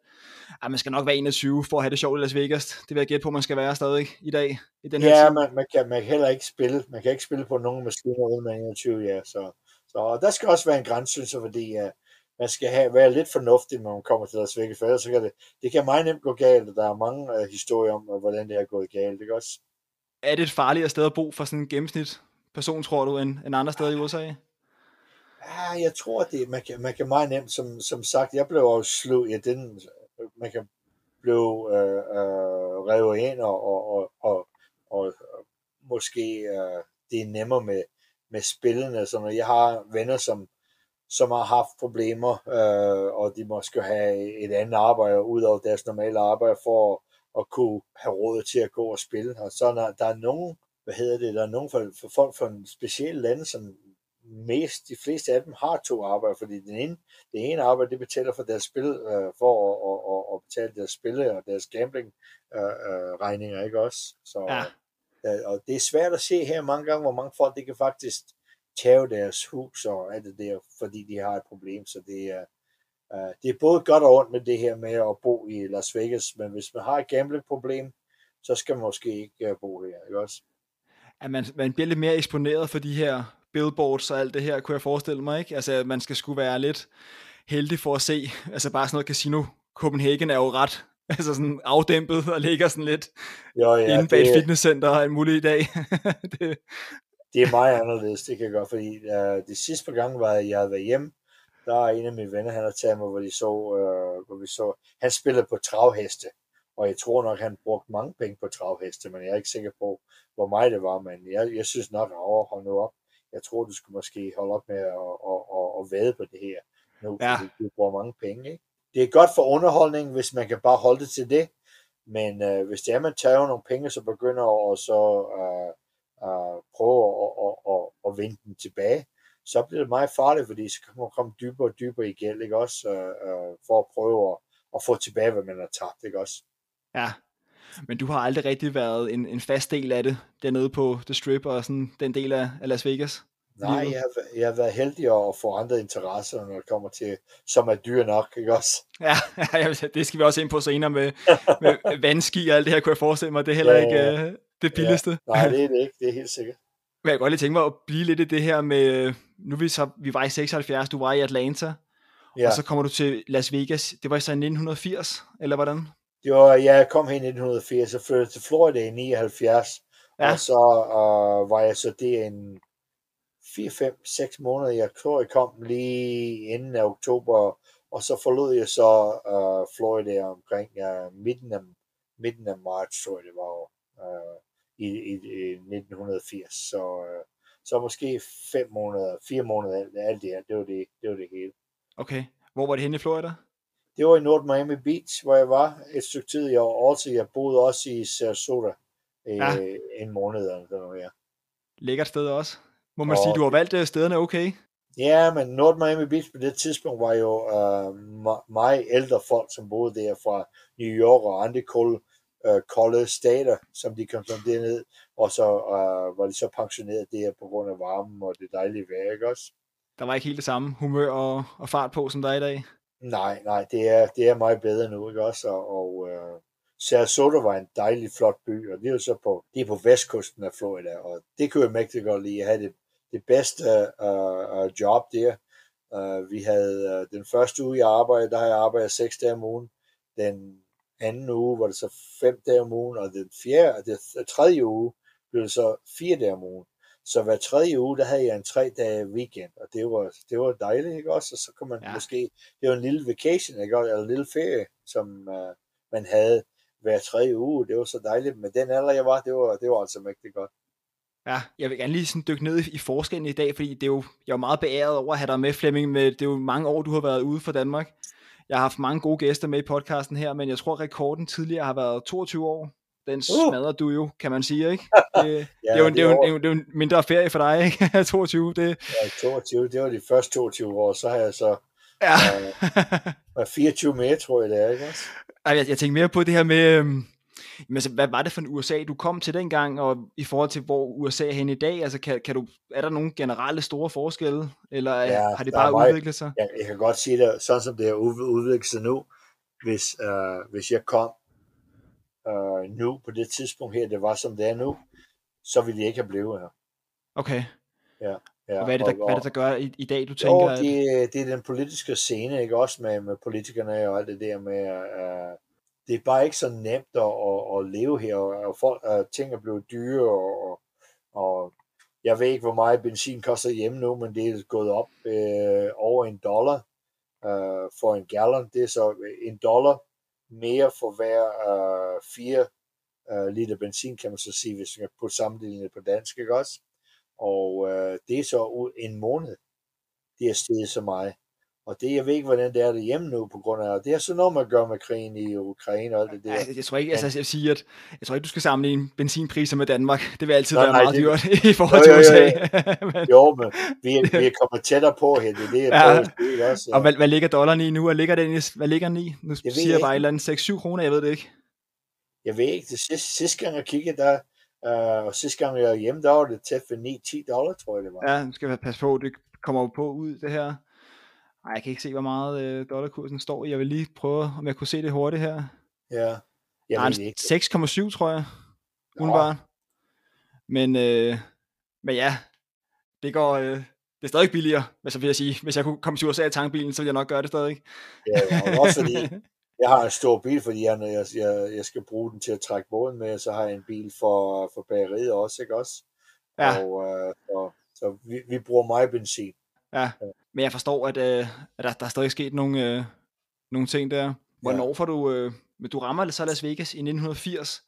ej, man skal nok være 21 for at have det sjovt i Las Vegas. Det vil jeg gætte på, man skal være stadig i dag, i den her ja, tid. man, man, kan, man kan heller ikke spille, man kan ikke spille på nogen maskiner uden man er 21, ja, så, så og der skal også være en grænse, fordi uh, man skal have, være lidt fornuftig, når man kommer til Las Vegas, for ellers så kan det, det kan meget nemt gå galt, og der er mange uh, historier om, hvordan det er gået galt, ikke også? Er det et farligere sted at bo for sådan en gennemsnit person, tror du, end, end andre steder i USA? Ja, jeg tror, det man kan, man kan meget nemt, som, som sagt, jeg blev også slået, ja, den, man kan blive øh, øh, revet ind, og, og, og, og, og måske øh, det er nemmere med, med spillene. Så når jeg har venner, som, som har haft problemer, øh, og de måske have et andet arbejde ud over deres normale arbejde, for at, at kunne have råd til at gå og spille. Og så når der er nogen, hvad hedder det, der er nogen for, for folk fra en speciel land, som mest, de fleste af dem har to arbejder, fordi den ene, det ene arbejde, det betaler for deres spil, øh, for at, at, at, at betale deres spille og deres gambling øh, øh, regninger, ikke også? Så, Ja. øh, og det er svært at se her mange gange, hvor mange folk, det kan faktisk tage deres hus og alt det der, fordi de har et problem, så det er, øh, det er både godt og ondt med det her med at bo i Las Vegas, men hvis man har et gambling-problem, så skal man måske ikke øh, bo her, ikke også? At man, man bliver lidt mere eksponeret for de her billboards og alt det her, kunne jeg forestille mig, ikke? Altså, man skal skulle være lidt heldig for at se, altså bare sådan noget casino Copenhagen er jo ret altså sådan afdæmpet og ligger sådan lidt Jo, ja, inde bag et fitnesscenter og alt muligt i dag. det, det er meget anderledes, det kan jeg godt, fordi uh, det sidste par gange, var, jeg havde været hjemme, der er en af mine venner, han har taget mig, hvor, de så, uh, hvor vi så, han spillede på travheste, og jeg tror nok, han brugte mange penge på travheste, men jeg er ikke sikker på, hvor meget det var, men jeg, jeg synes nok, at hold nu op, jeg tror, du skulle måske holde op med at, at, at, at vade på det her, nu, Ja. du bruger mange penge, ikke? Det er godt for underholdning, hvis man kan bare holde det til det, men uh, hvis det er, man tager nogle penge, så begynder at så uh, uh, prøve at, at, at, at vinde dem tilbage, så bliver det meget farligt, fordi så kan man komme dybere og dybere i gæld, ikke også, uh, uh, for at prøve at, at få tilbage, hvad man har tabt, ikke også? ja. Men du har aldrig rigtig været en, en fast del af det, dernede på The Strip og sådan den del af, af Las Vegas. Nej, jeg har, jeg har været heldig at få andre interesser, når det kommer til, som er dyre nok, ikke også? Ja, det skal vi også ind på senere med, med vandski og alt det her, kunne jeg forestille mig. Det er heller Ja, ikke ja. øh, det billigste. Nej, det er det ikke, det er helt sikkert. Jeg kan godt lige tænke mig at blive lidt i det her med, nu vi så, vi var i 76, du var i Atlanta, ja. Og så kommer du til Las Vegas, det var så i 1980, eller hvordan? var, jeg kom hen i 1980, og flyttede til Florida i 79, Ja. og så uh, var jeg så det en 4, 5, 6 måneder. Jeg tror, jeg kom lige inden af oktober, og så forlod jeg så uh, Florida omkring uh, midten, af, midten af marts, tror jeg det var, uh, i, i, i 1980. Så, uh, så måske 5 måneder, 4 måneder, alt, det her, det var det, det var det hele. Okay, hvor var det henne i Florida? det var i North Miami Beach, hvor jeg var et stykke tid. Jeg, også, jeg boede også i Sarasota i ja. en måned eller noget, ja. Lækkert sted også. Må man og, sige, du har valgt øh, stederne okay? Ja, men North Miami Beach på det tidspunkt var jo uh, meget ældre folk, som boede der fra New York og andre kolde, uh, kolde stater, som de kom sådan derned, og så uh, var de så pensioneret der på grund af varmen og det dejlige vejr, ikke også? Der var ikke helt det samme humør og, og fart på, som der er i dag? Nej, nej, det er, det er meget bedre nu, ikke også? Og, og uh, Sarasota var en dejlig, flot by, og det er jo så på, det er på vestkysten af Florida, og det kunne jeg mægtig godt lide. Jeg havde det, det bedste uh, uh, job der. Uh, vi havde uh, den første uge, jeg arbejdede, der har jeg arbejdet seks dage om ugen. Den anden uge var det så fem dage om ugen, og den fjerde, det tredje uge blev det så fire dage om ugen. Så hver tredje uge, der havde jeg en tre dage weekend, og det var, det var dejligt, ikke også? Og så kunne man ja. måske, det var en lille vacation, ikke også? Eller en lille ferie, som uh, man havde hver tredje uge. Det var så dejligt. Men den alder, jeg var, det var, det var altså mægtigt godt. Ja, jeg vil gerne lige sådan dykke ned i forskellen i dag, fordi det er jo, jeg er meget beæret over at have dig med, Flemming. Med, det er jo mange år, du har været ude for Danmark. Jeg har haft mange gode gæster med i podcasten her, men jeg tror, rekorden tidligere har været 22 år. Den uh! smadrer du jo, kan man sige, ikke? Det, ja, det, er, jo, det, er, jo, det, er, jo, det er jo en mindre ferie for dig, ikke? 22, det... Ja, 22, det var de første 22 år, så har jeg så ja. uh, 24 mere, tror jeg det er, ikke også? Jeg, jeg tænker mere på det her med, øhm, men altså, hvad var det for en USA, du kom til dengang, og i forhold til, hvor USA er hen i dag? Altså, kan, kan du, er der nogle generelle store forskelle, eller ja, har det bare meget, udviklet sig? Jeg, jeg kan godt sige det, sådan som det har udviklet sig nu. Hvis, uh, hvis jeg kom uh, nu, på det tidspunkt her, det var som det er nu, så ville jeg ikke have blevet her. Okay. Ja. Ja, og hvad er det, der, og, hvad er det, der gør i, i dag, du tænker? Jo, det, det er den politiske scene, ikke også med, med politikerne og alt det der med, uh, det er bare ikke så nemt at, at, at leve her, og folk, at ting er blevet dyre, og, og, jeg ved ikke, hvor meget benzin koster hjemme nu, men det er gået op øh, over en dollar øh, for en gallon. Det er så en dollar mere for hver øh, fire øh, liter benzin, kan man så sige, hvis man kan sammenlignet på dansk, ikke også? Og øh, det er så en måned, det er steget så meget. Og det, jeg ved ikke, hvordan det er derhjemme nu, på grund af, det er sådan noget, man gør med krigen i Ukraine og alt det der. Ja, jeg tror ikke, altså, jeg siger, at jeg tror ikke, du skal sammenligne benzinpriser med Danmark. Det vil altid nej, være nej, meget det, dyrt i forhold til USA. men, jo, men vi, er, vi er kommet tættere på her, det er det, jeg ja. også. Og hvad, hvad ligger dollaren i nu? Hvad ligger den i? Hvad ligger den i? Nu jeg siger jeg bare et eller andet 6-7 kroner, jeg ved det ikke. Jeg ved ikke, det sidste, sidste gang jeg kiggede, der, uh, og sidste gang jeg var hjemme, der var det tæt for 9-10 dollar, tror jeg det var. Ja, nu skal vi passe på, det kommer på ud, det her. Nej, jeg kan ikke se, hvor meget øh, dollarkursen står. Jeg vil lige prøve, om jeg kunne se det hurtigt her. Ja, jeg Nej, 6,7 tror jeg, umiddelbart. Men, øh, men ja, det går, øh, det er stadig billigere, så vil jeg sige. Hvis jeg kunne komme til USA i tankbilen, så ville jeg nok gøre det stadig. Ja, ja også fordi, jeg har en stor bil, fordi jeg, jeg, jeg, jeg skal bruge den til at trække båden med, så har jeg en bil for, for bageriet også, ikke også? Ja. Og, øh, og, så vi, vi bruger meget benzin. Ja, men jeg forstår, at, øh, at der, der er stadig sket nogle, øh, nogle ting der. Hvornår ja. får du... Øh, du rammer så Las Vegas i 1980,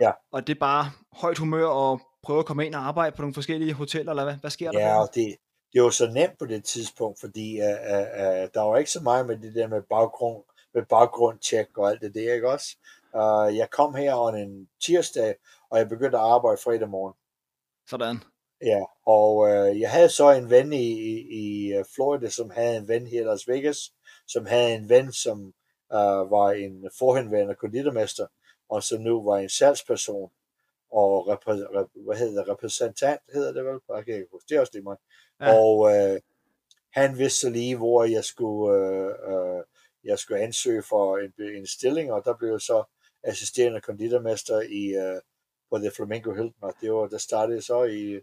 ja. og det er bare højt humør og prøve at komme ind og arbejde på nogle forskellige hoteller, eller hvad, hvad sker der? Ja, og det, det var så nemt på det tidspunkt, fordi uh, uh, der var ikke så meget med det der med baggrund, med baggrundtjek og alt det der, ikke også? Uh, jeg kom her on en tirsdag, og jeg begyndte at arbejde fredag morgen. Sådan. Ja, og øh, jeg havde så en ven i, i, øh, Florida, som havde en ven her i Las Vegas, som havde en ven, som øh, var en forhenværende konditormester, og så nu var en salgsperson, og repre, rep, hvad hedder det, repræsentant, hedder det vel? Jeg kan ikke huske, det er også det, man. Ja. Og øh, han vidste lige, hvor jeg skulle, øh, øh, jeg skulle ansøge for en, en stilling, og der blev jeg så assisterende konditormester i, øh, på The Flamingo Hilton, og det var, der startede så i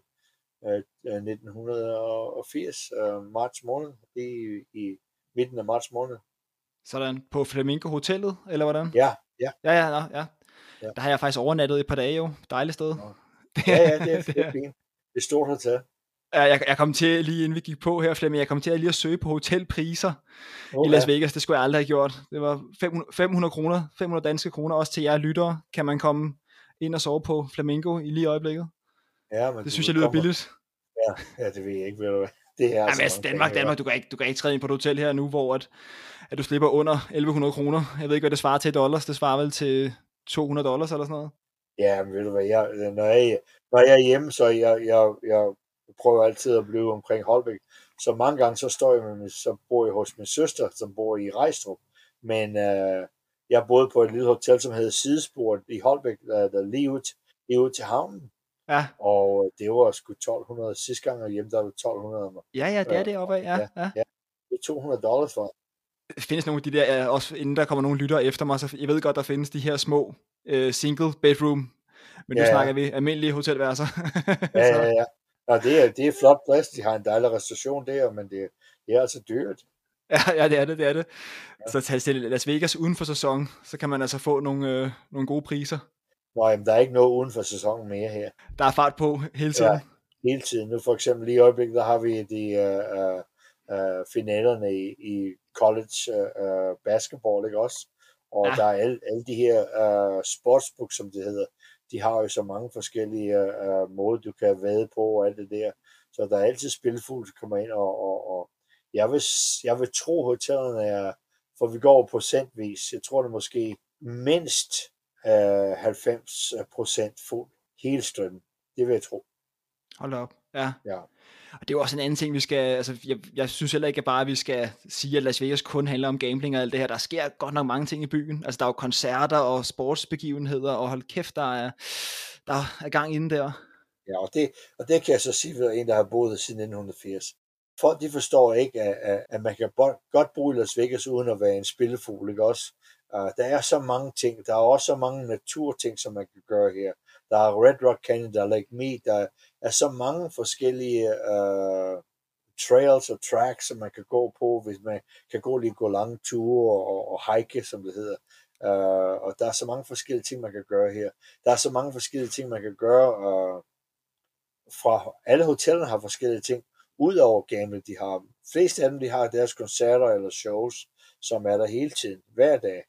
1980, øh, marts måned, i, i midten af marts måned. Sådan, på Flamingo Hotellet, eller hvordan? Ja, ja. Ja, ja, ja. ja. ja. Der har jeg faktisk overnattet et par dage jo. Dejligt sted. Ja, ja, det er, det er fint. Det er stort hotel. Ja, jeg, jeg kom til, lige inden vi gik på her, Flemming, jeg kom til at lige at søge på hotelpriser okay. i Las Vegas. Det skulle jeg aldrig have gjort. Det var 500, 500 kroner, 500 danske kroner, også til jer lyttere, kan man komme ind og sove på Flamingo i lige øjeblikket. Ja, men det synes jeg lyder kommer... billigt. Ja, ja, det ved jeg ikke, ved du hvad. det er altså Jamen, altså, Danmark, penge, Danmark, du kan, ikke, du kan ikke træde ind på et hotel her nu, hvor at, at du slipper under 1100 kroner. Jeg ved ikke, hvad det svarer til i dollars. Det svarer vel til 200 dollars eller sådan noget? Ja, men ved du hvad, jeg, når, jeg, når jeg er hjemme, så jeg, jeg, jeg prøver altid at blive omkring Holbæk. Så mange gange, så står jeg med så bor jeg hos min søster, som bor i Rejstrup. Men øh, jeg boede på et lille hotel, som hedder Sidespor i Holbæk, der, der lige, ud, lige ud til havnen. Ja. Og det var sgu 1200. Sidste gang jeg hjemme, der var det 1200. Ja, ja, det er det oppe af. Ja, ja. ja. ja. Det er 200 dollars for. Findes nogle af de der, også inden der kommer nogle lyttere efter mig, så jeg ved godt, der findes de her små uh, single bedroom, men ja, nu snakker vi almindelige hotelværelser. ja, ja, ja. Ja, det er, det er flot plads. De har en dejlig restauration der, men det, det er altså dyrt. Ja, ja, det er det, det er det. Ja. Så tag til Las Vegas uden for sæson, så kan man altså få nogle, øh, nogle gode priser. Nej, men der er ikke noget uden for sæsonen mere her. Der er fart på hele tiden. Ja, hele tiden. Nu for eksempel lige i øjeblikket, der har vi de uh, uh, finalerne i, i college uh, basketball, ikke også? Og ja. der er alle, alle de her uh, sportsbooks, som det hedder, de har jo så mange forskellige uh, måder, du kan vade på og alt det der. Så der er altid spilfugl, der kommer ind, og, og, og jeg, vil, jeg vil tro, hotellerne er, for vi går procentvis, jeg tror det måske mindst uh, 90 procent fuld hele strømmen. Det vil jeg tro. Hold op. Ja. ja. Og det er jo også en anden ting, vi skal, altså jeg, jeg synes heller ikke bare, at vi skal sige, at Las Vegas kun handler om gambling og alt det her. Der sker godt nok mange ting i byen. Altså der er jo koncerter og sportsbegivenheder, og hold kæft, der er, der er gang inden der. Ja, og det, og det kan jeg så sige ved en, der har boet siden 1980. Folk de forstår ikke, at, at man kan godt i Las Vegas uden at være en spillefugl, ikke også? Uh, der er så mange ting. Der er også så mange naturting, som man kan gøre her. Der er Red Rock Canyon, der er Lake Mead, der er så mange forskellige uh, trails og tracks, som man kan gå på, hvis man kan gå lige gå lange ture og, og hike, som det hedder. Uh, og der er så mange forskellige ting, man kan gøre her. Der er så mange forskellige ting, man kan gøre uh, fra alle hotellerne har forskellige ting. Udover gamle, de har flest af dem, de har deres koncerter eller shows, som er der hele tiden, hver dag.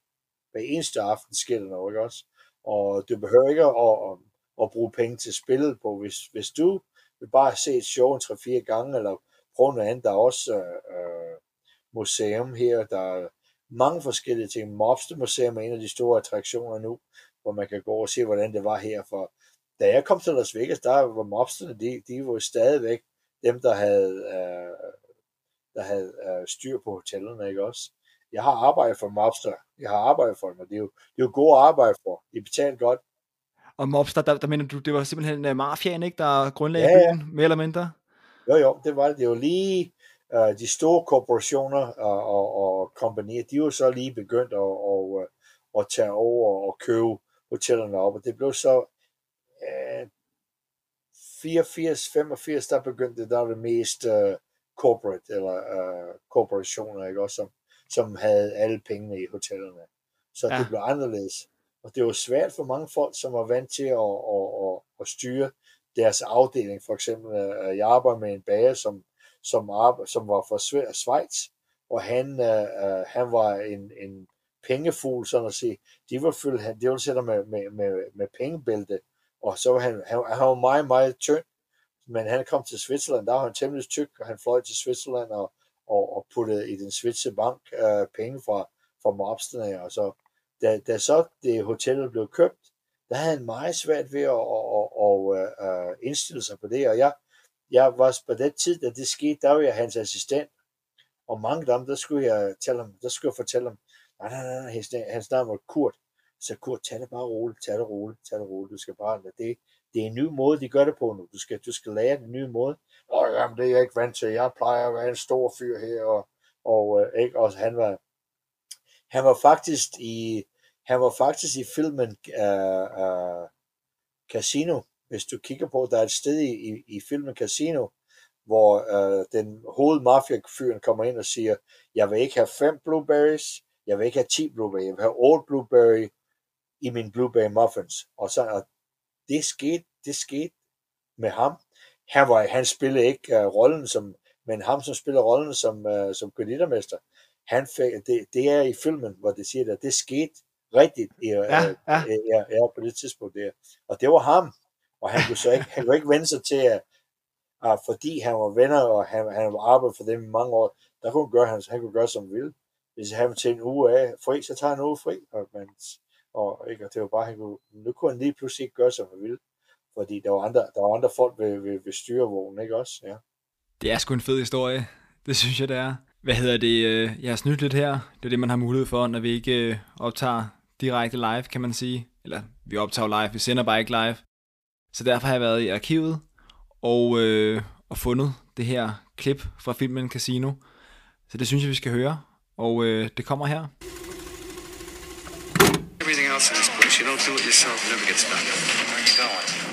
Hver eneste aften sker der noget, ikke også? Og du behøver ikke at, at, at bruge penge til spillet på. Hvis, hvis du vil bare se et show en 3-4 gange, eller prøve noget andet, der er også øh, museum her, der er mange forskellige ting. Mobster Museum er en af de store attraktioner nu, hvor man kan gå og se, hvordan det var her. For da jeg kom til Las Vegas, der var mobsterne, de, de var stadigvæk dem, der havde, øh, der havde øh, styr på hotellerne, ikke også? Jeg har arbejdet for mobster. Jeg har arbejdet for dem, og det er jo, det er jo gode arbejde for. De betaler godt. Og mobster, der, der mener du, det var simpelthen uh, mafiaen, ikke, der grundlagde ja, ja. byen, mere eller mindre? Jo, jo, det var det. Det var lige uh, de store korporationer og, og, og kompanier, de var så lige begyndt at, og, at, at tage over og købe hotellerne op, og det blev så uh, 84, 85, der begyndte der det mest uh, corporate, eller uh, korporationer, ikke også, som, som havde alle pengene i hotellerne. Så ja. det blev anderledes. Og det var svært for mange folk, som var vant til at, at, at, at styre deres afdeling. For eksempel, øh, jeg arbejder med en bager, som, som, arbejde, som var fra Schweiz, og han, uh, han var en, en pengefugl, sådan at sige. De var fyldt, han, de var sætte med, med, med, med pengebælte, og så var han, han, han var meget, meget tynd, men han kom til Switzerland, der var han temmelig tyk, og han fløj til Switzerland og, og, og puttede i den svenske bank øh, penge fra, fra mobsterne, og så da, da så det hotellet blev købt, der havde han meget svært ved at, at, at, at, at øh, indstille sig på det, og jeg, jeg var på den tid, da det skete, der var jeg hans assistent, og mange af dem, der skulle jeg, tælle ham, der skulle jeg fortælle ham, nej, nej, nej, hans, hans navn var Kurt, så Kurt, tag det bare roligt, tag det roligt, tag det roligt, du skal bare lade det, det er en ny måde, de gør det på nu, du skal, du skal lære den nye måde, og jamen, det er jeg ikke vant til, jeg plejer at være en stor fyr her, og, og, øh, ikke, og han var, han var faktisk i, han var faktisk i filmen øh, øh, Casino. Hvis du kigger på, der er et sted i, i, i filmen Casino, hvor øh, den hovedmafia-fyren kommer ind og siger, jeg vil ikke have fem blueberries, jeg vil ikke have 10 blueberries, jeg vil have all blueberry i min blueberry muffins. Og så og det skete, det skete med ham. Han, var, han spillede ikke uh, rollen som, men ham som spiller rollen som, uh, som kredittermester, han fik, det, det er i filmen, hvor det siger, at det skete rigtigt ja, ja. Øh, ja, ja, på det tidspunkt der. Og det var ham. Og han kunne så ikke, han kunne ikke vende sig til at, uh, fordi han var venner, og han, han var arbejdet for dem i mange år, der kunne han gøre, han, han kunne gøre, som han ville. Hvis han til en uge af fri, så tager han en uge fri, og, man, og, ikke, og det var bare, han kunne, nu kunne han lige pludselig ikke gøre, som han ville, fordi der var andre, der var andre folk ved, ved, ved styrevognen, ikke også? Ja. Det er sgu en fed historie. Det synes jeg, det er. Hvad hedder det? øh, Jeg har snydt lidt her. Det er det, man har mulighed for, når vi ikke øh, optager direkte live, kan man sige. Eller vi optager live, vi sender bare ikke live. Så derfor har jeg været i arkivet og, øh, og fundet det her klip fra filmen Casino. Så det synes jeg, vi skal høre. Og øh, det kommer her. Everything else in this place, you don't do it yourself, never gets done. Where are you going?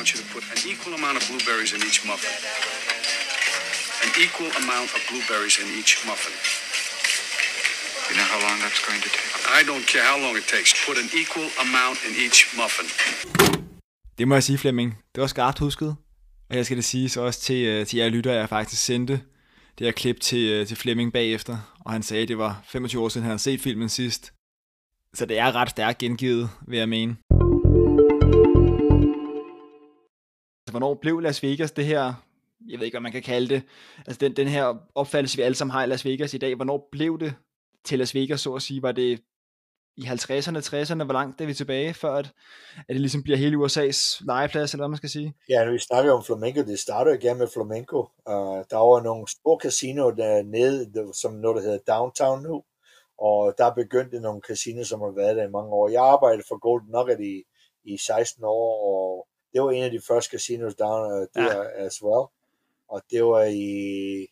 Want you to put an equal amount of blueberries in each muffin. An equal amount of blueberries in each muffin. You know how long that's going to take? I don't care how long it takes. Put an equal amount in each muffin. Det må jeg sige, Flemming. Det var skarpt husket. Og jeg skal det sige så også til, øh, til jer lytter, jeg faktisk sendte det her klip til, øh, til Flemming bagefter. Og han sagde, at det var 25 år siden, han havde set filmen sidst. Så det er ret stærkt gengivet, vil jeg mene. Altså, hvornår blev Las Vegas det her, jeg ved ikke, hvad man kan kalde det, altså den, den her opfattelse, vi alle sammen har i Las Vegas i dag, hvornår blev det til Las Vegas, så at sige? Var det i 50'erne, 60'erne, hvor langt er vi tilbage, før at, at det ligesom bliver hele USA's legeplads, eller hvad man skal sige? Ja, når vi snakker om flamenco, det startede igen med flamenco. Uh, der var nogle store casinoer dernede, der- som noget, der hedder Downtown nu, og der begyndte nogle casinoer, som har været der i mange år. Jeg arbejdede for Golden Nugget i, i 16 år, og det var en af de første casinos down uh, der ja. as well. Og det var i,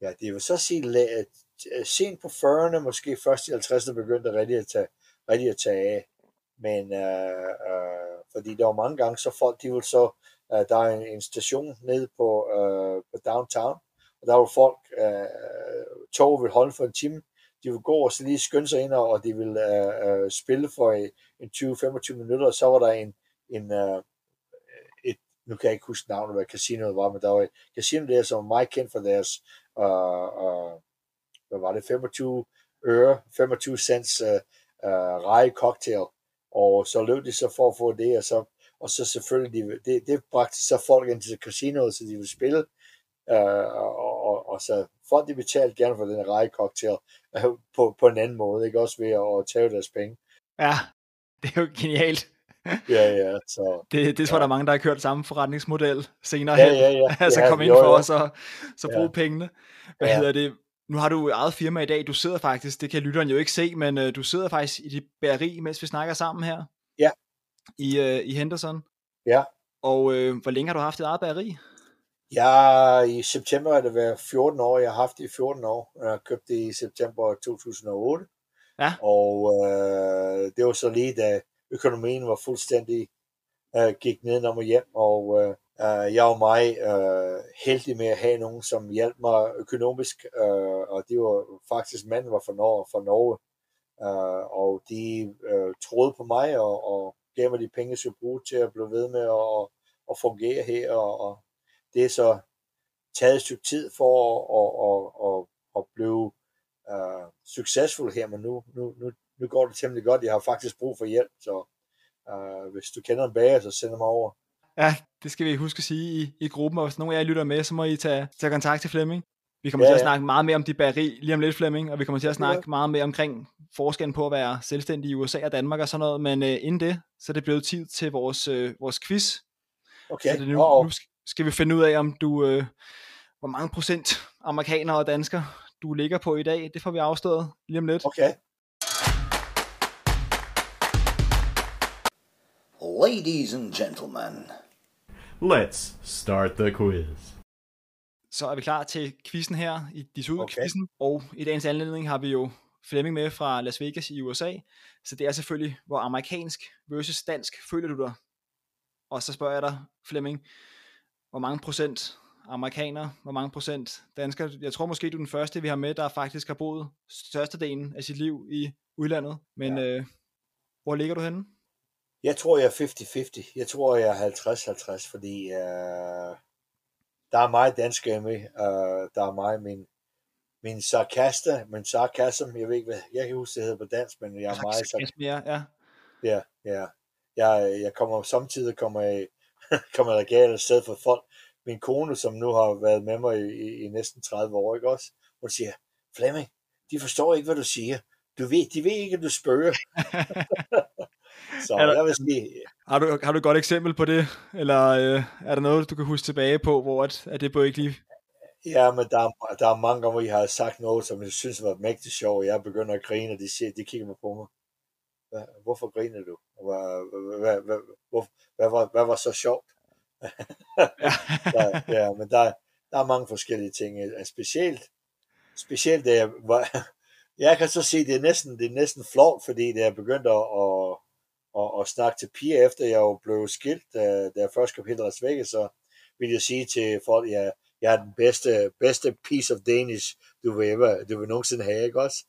ja, det vil så sige, la- øh, sent på 40'erne, måske først i 50'erne, begyndte det rigtig at tage, rigtig at tage af. Men øh, øh, fordi der var mange gange, så folk, de ville så, øh, der er en, en station nede på, øh, på downtown, og der var folk, øh, tog vil holde for en time, de ville gå og så lige skynde sig ind, og de ville øh, øh, spille for en, en 20-25 minutter, og så var der en, en øh, et, nu kan jeg ikke huske navnet, hvad casinoet var, men der var et casino der, som var meget kendt for deres, øh, øh, hvad var det, 25 øre, 25 cents øh, øh, reje cocktail, og så løb de så for at få det, og så, og så selvfølgelig, de, det, det bragte så folk ind til casinoet, så de ville spille, øh, og, og, og, så folk de betalte gerne for den reje cocktail øh, på, på en anden måde, ikke også ved at, at tage deres penge. Ja, det er jo genialt. Ja, ja, så Det, det tror jeg, der er mange, der har kørt samme forretningsmodel senere Ja, hen. ja, ja. altså Ja, komme ind jo, for os og så bruge Ja. pengene. Hvad Ja. hedder det? Nu har du eget firma i dag. Du sidder faktisk, det kan lytteren jo ikke se, men øh, du sidder faktisk i dit bageri, mens vi snakker sammen her. Ja. I, øh, i Henderson. Ja. Og øh, hvor længe har du haft dit eget bageri? Jeg i september er det været 14 år. Jeg har haft det i 14 år. Jeg købte det i september 2008. Ja. Og øh, det var så lige da økonomien var fuldstændig øh, gik nedenom og hjem. Og øh, øh jeg var meget øh, heldig med at have nogen, som hjalp mig økonomisk. Øh, og det var faktisk manden var fra Norge. Fra Norge. Øh, og de øh, troede på mig og, og gav mig de penge, jeg skulle bruge til at blive ved med at, at fungere her. Og, og det er så taget et stykke tid for at, at, at, at, at blive uh, succesfuld her, men nu, nu, nu, nu går det temmelig godt. Jeg har faktisk brug for hjælp, så uh, hvis du kender en bager, så send mig over. Ja, det skal vi huske at sige i, i gruppen, og hvis nogen af jer lytter med, så må I tage, tage kontakt til Flemming. Vi kommer Ja, til at ja. snakke meget mere om dit bageri lige om lidt, Flemming, og vi kommer til at snakke meget mere omkring forskellen på at være selvstændig i USA og Danmark og sådan noget, men øh, inden det, så er det blevet tid til vores, øh, vores quiz. Okay, Så det nu, nu sk- skal vi finde ud af, om du, øh, hvor mange procent amerikanere og danskere du ligger på i dag. Det får vi afstået lige om lidt. okay. Ladies and gentlemen, Let's start the quiz. Så er vi klar til quizzen her, i Disud Okay. quizzen og i dagens anledning har vi jo Flemming med fra Las Vegas i USA, så det er selvfølgelig, hvor amerikansk versus dansk føler du dig? Og så spørger jeg dig, Flemming, hvor mange procent amerikanere, hvor mange procent danskere? Jeg tror måske, du er den første, vi har med, der faktisk har boet størstedelen af sit liv i udlandet, men ja. øh, hvor ligger du henne? Jeg tror, jeg er 50-50. Jeg tror, jeg er 50-50, fordi uh, der er meget danskere med. Uh, der er meget min, min sarkaster, min sarkasm, jeg ved ikke, hvad, jeg kan huske, det hedder på dansk, men jeg er meget sarkastisk. mere, ja. Ja, ja. Jeg, jeg kommer samtidig kommer jeg kommer der galt sted for folk. Min kone, som nu har været med mig i, i, i næsten 30 år, ikke også? Hun siger, Flemming, de forstår ikke, hvad du siger. Du ved, de ved ikke, at du spørger. Så Er der- jeg vil sige, Har du, har du et godt eksempel på det? Eller øh, er der noget, du kan huske tilbage på, hvor at, at det på ikke lige... ja, men der, er- der er mange gange, hvor jeg har sagt noget, som jeg synes var mægtig sjovt, og jeg begynder at grine, og de, siger, de kigger mig på mig. Hvorfor griner du? Hvad, hvad, hvad, hvor, hvad, var, hvad var så sjovt? der, ja, men der, der er mange forskellige ting. øh, Specielt, specielt det, var, jeg kan så sige, det er næsten, det er næsten flot, fordi det er begyndt at, at, at, at snakke til piger, efter jeg jo blev skilt, da, da jeg først kom til Las Vegas, så vil jeg sige til folk, at jeg, jeg er den bedste, bedste piece of Danish, du vil, ever, du vil nogensinde have, ikke også?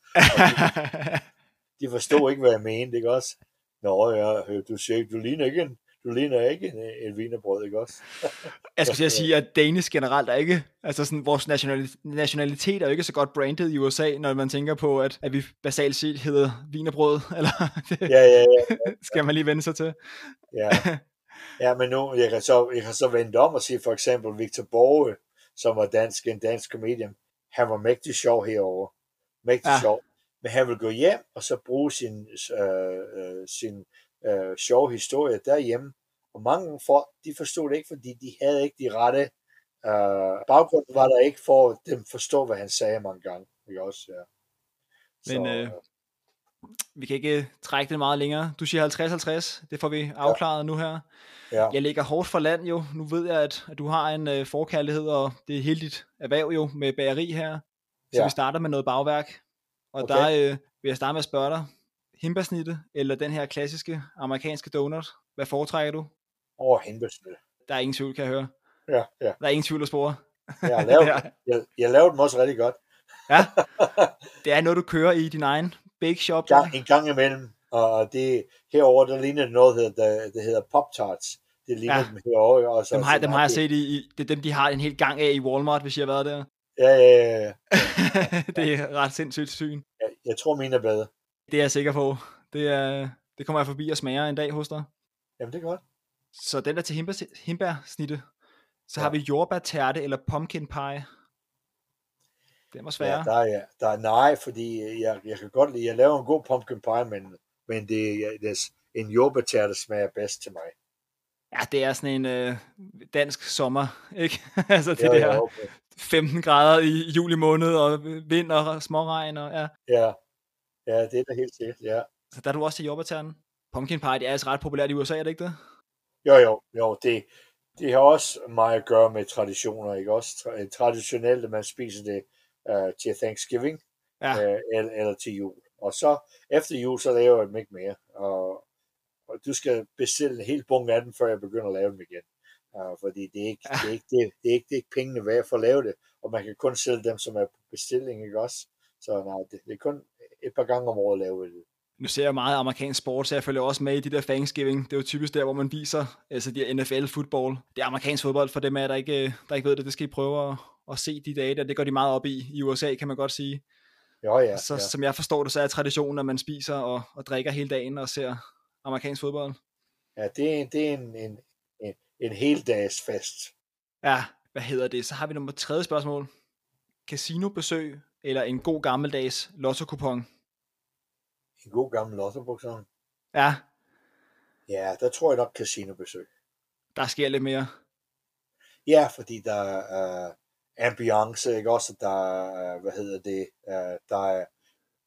De forstod ikke, hvad jeg mente, ikke også? Nå, ja, du ikke, du ligner ikke en, du ligner ikke en, en vinerbrød, ikke også? Jeg skulle at sige, at Danish generelt er ikke, altså sådan, vores nationali- nationalitet er jo ikke så godt branded i USA, når man tænker på, at, at vi basalt set hedder vinerbrød, eller det Ja, ja, ja. skal man lige vende sig til. Ja, ja men nu, jeg kan, så, jeg kan så vende om og sige for eksempel Victor Borge, som var dansk, en dansk comedian, han var mægtig sjov herovre. Mægtig Ja. ja. sjov. Men han vil gå hjem og så bruge sin, øh, øh, sin øh, sjove historie derhjemme. Og mange folk, de forstod det ikke, fordi de havde ikke de rette øh, baggrunden var der ikke for at dem forstå, hvad han sagde mange gange. Ikke også? Ja. Men, øh, Vi kan ikke trække det meget længere. Du siger 50-50, det får vi afklaret nu her. ja. Jeg ligger hårdt for land jo. Nu ved jeg, at, at du har en øh, forkærlighed, og det er hele dit erhverv jo med bageri her. Så Ja. vi starter med noget bagværk. Og Okay. der øh, vil jeg starte med at spørge dig, himbersnitte eller den her klassiske amerikanske donut, hvad foretrækker du? Over Hindbærsnø. Der er ingen tvivl, kan jeg høre. Ja, ja. Der er ingen tvivl at spore. Jeg har lavet, jeg, jeg lavede dem også rigtig godt. Ja, det er noget, du kører i din egen bake shop. gang, en gang imellem. Og det, herover der ligner noget, der, der, der hedder Pop-Tarts. Det ligner Ja. ja. dem herovre. Og så, Dem har, dem har jeg set i, i, det er dem, de har en hel gang af i Walmart, hvis jeg har været der. Ja, ja, ja, ja. det er ret sindssygt syn. Jeg, jeg tror, mine er bedre. Det er jeg sikker på. Det, er, det kommer jeg forbi og smager en dag hos dig. Jamen, det er godt. Så den der til himbær, himbærsnitte. Så har Ja. vi jordbærtærte eller pumpkin pie. Den var sværere. Ja, der er, der er nej, fordi jeg, jeg kan godt lide, jeg laver en god pumpkin pie, men, men det, det er en jordbærtær, der smager bedst til mig. Ja, det er sådan en øh, dansk sommer, ikke? altså det Jo, der jo, okay. 15 grader i juli måned, og vind og småregn, og ja. Ja, ja, det er da helt sikkert, ja. Så der er du også til jordbærtærten. Pumpkin pie, det er altså ret populært i USA, er det ikke det? Jo, jo, jo, det, det har også meget at gøre med traditioner, ikke også? Tra- Traditionelt, at man spiser det uh, til Thanksgiving, Ja, øh, eller, eller til jul. Og så efter jul, så laver jeg dem ikke mere. Og, og du skal bestille en hel bunke af dem, før jeg begynder at lave dem igen. Uh, fordi det er, ikke, det, er ikke, det, det, er ikke, det er ikke pengene værd for at lave det. Og man kan kun sælge dem, som er på bestilling, ikke også? Så nej, det, det er kun et par gange om året at lave det. nu ser jeg meget amerikansk sport, så jeg følger også med i de der Thanksgiving. Det er jo typisk der, hvor man viser altså de her NFL-fodbold. Det er amerikansk fodbold for dem, af, der ikke, der ikke ved det. Det skal I prøve at, at se de dage der. Det går de meget op i i USA, kan man godt sige. Jo, ja, så ja. som jeg forstår det, så er traditionen, at man spiser og, og drikker hele dagen og ser amerikansk fodbold. ja det, er, det er en, en, en, en heldags fest. Ja, hvad hedder det? Så har vi nummer tredje spørgsmål. Casinobesøg eller en god gammeldags lotto-kupon? En god gammel lottobukser. Ja, Ja, der tror jeg nok casinobesøg. der sker lidt mere. Ja, fordi der er uh, ambiance, ikke også? Der er, hvad hedder det, uh, der er,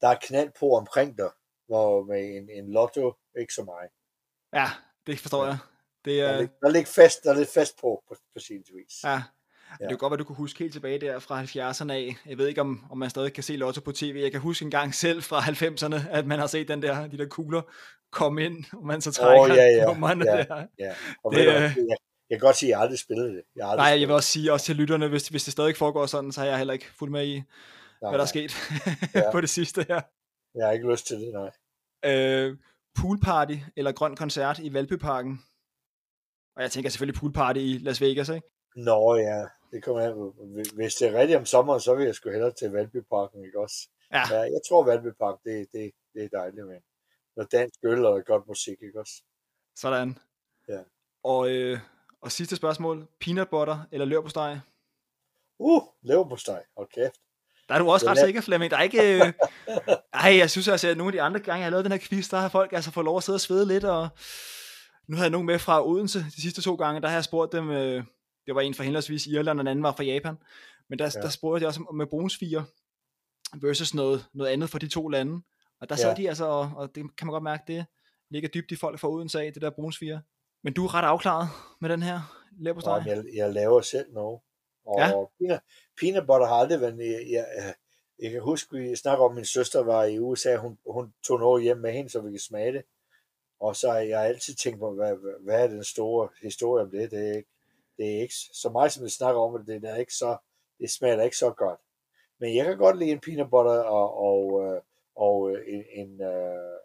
der er knald på omkring dig, hvor med en, en lotto, ikke så meget. Ja, det forstår jeg. Det Der er, er, der er lidt fest, der er lidt fest på, på, på sin vis. ja, Det kan godt være, du kunne huske helt tilbage der fra 70'erne af. Jeg ved ikke, om, om man stadig kan se Lotto på tv. Jeg kan huske en gang selv fra 90'erne, at man har set den der, de der kugler komme ind, og man så trækker Åh, ja, ja, nummerne ja. der. Ja. Og Det, øh, jeg, jeg kan godt sige, at jeg aldrig spillede det. Jeg aldrig Nej, jeg vil også sige også til lytterne, hvis, hvis det stadig foregår sådan, så har jeg heller ikke fulgt med i. Nej, hvad der er nej, sket Ja. på det sidste her. Jeg har ikke lyst til det, nej. Øh, poolparty eller grøn koncert i Valbyparken. Og jeg tænker selvfølgelig poolparty i Las Vegas, ikke? Nå ja, det kommer an. Hvis det er rigtigt om sommeren, så vil jeg sgu hellere til Valbyparken, ikke også? Ja, Ja, jeg tror Valbypark, det, det, det er dejligt, men noget dansk øl og godt musik, ikke også? sådan. Ja. Og, øh, Og sidste spørgsmål. Peanut butter eller leverpostej? Uh, leverpostej. Hold kæft. Der er du også Den ret er- sikker, Flemming. Der er ikke... Øh... Ej, jeg synes altså, at nogle af de andre gange, jeg har lavet den her quiz, der har folk altså fået lov at sidde og svede lidt, og nu havde jeg nogen med fra Odense de sidste to gange, der har jeg spurgt dem, øh... det var en fra henholdsvis Irland, og den anden var fra Japan, men der, ja. Der spurgte jeg også om- med brunsviger versus noget, noget andet fra de to lande, og der sad Ja. de altså, og, og det kan man godt mærke, det ligger dybt i folk fra Odense af, det der brunsviger. Men du er ret afklaret med den her leverpostej. Og jeg, jeg laver selv noget. Og Ja. peanut, peanut butter har aldrig været... Jeg, jeg, jeg, jeg kan huske, vi snakker om, at min søster var i USA. Hun, hun tog noget hjem med hende, så vi kan smage det. Og så har jeg altid tænkt på, hvad, hvad, hvad er den store historie om det? Det er ikke, det er ikke så meget, som vi snakker om, det, det er ikke så, det smager ikke så godt. Men jeg kan godt lide en peanut butter og, og, øh, og øh, en, en, øh,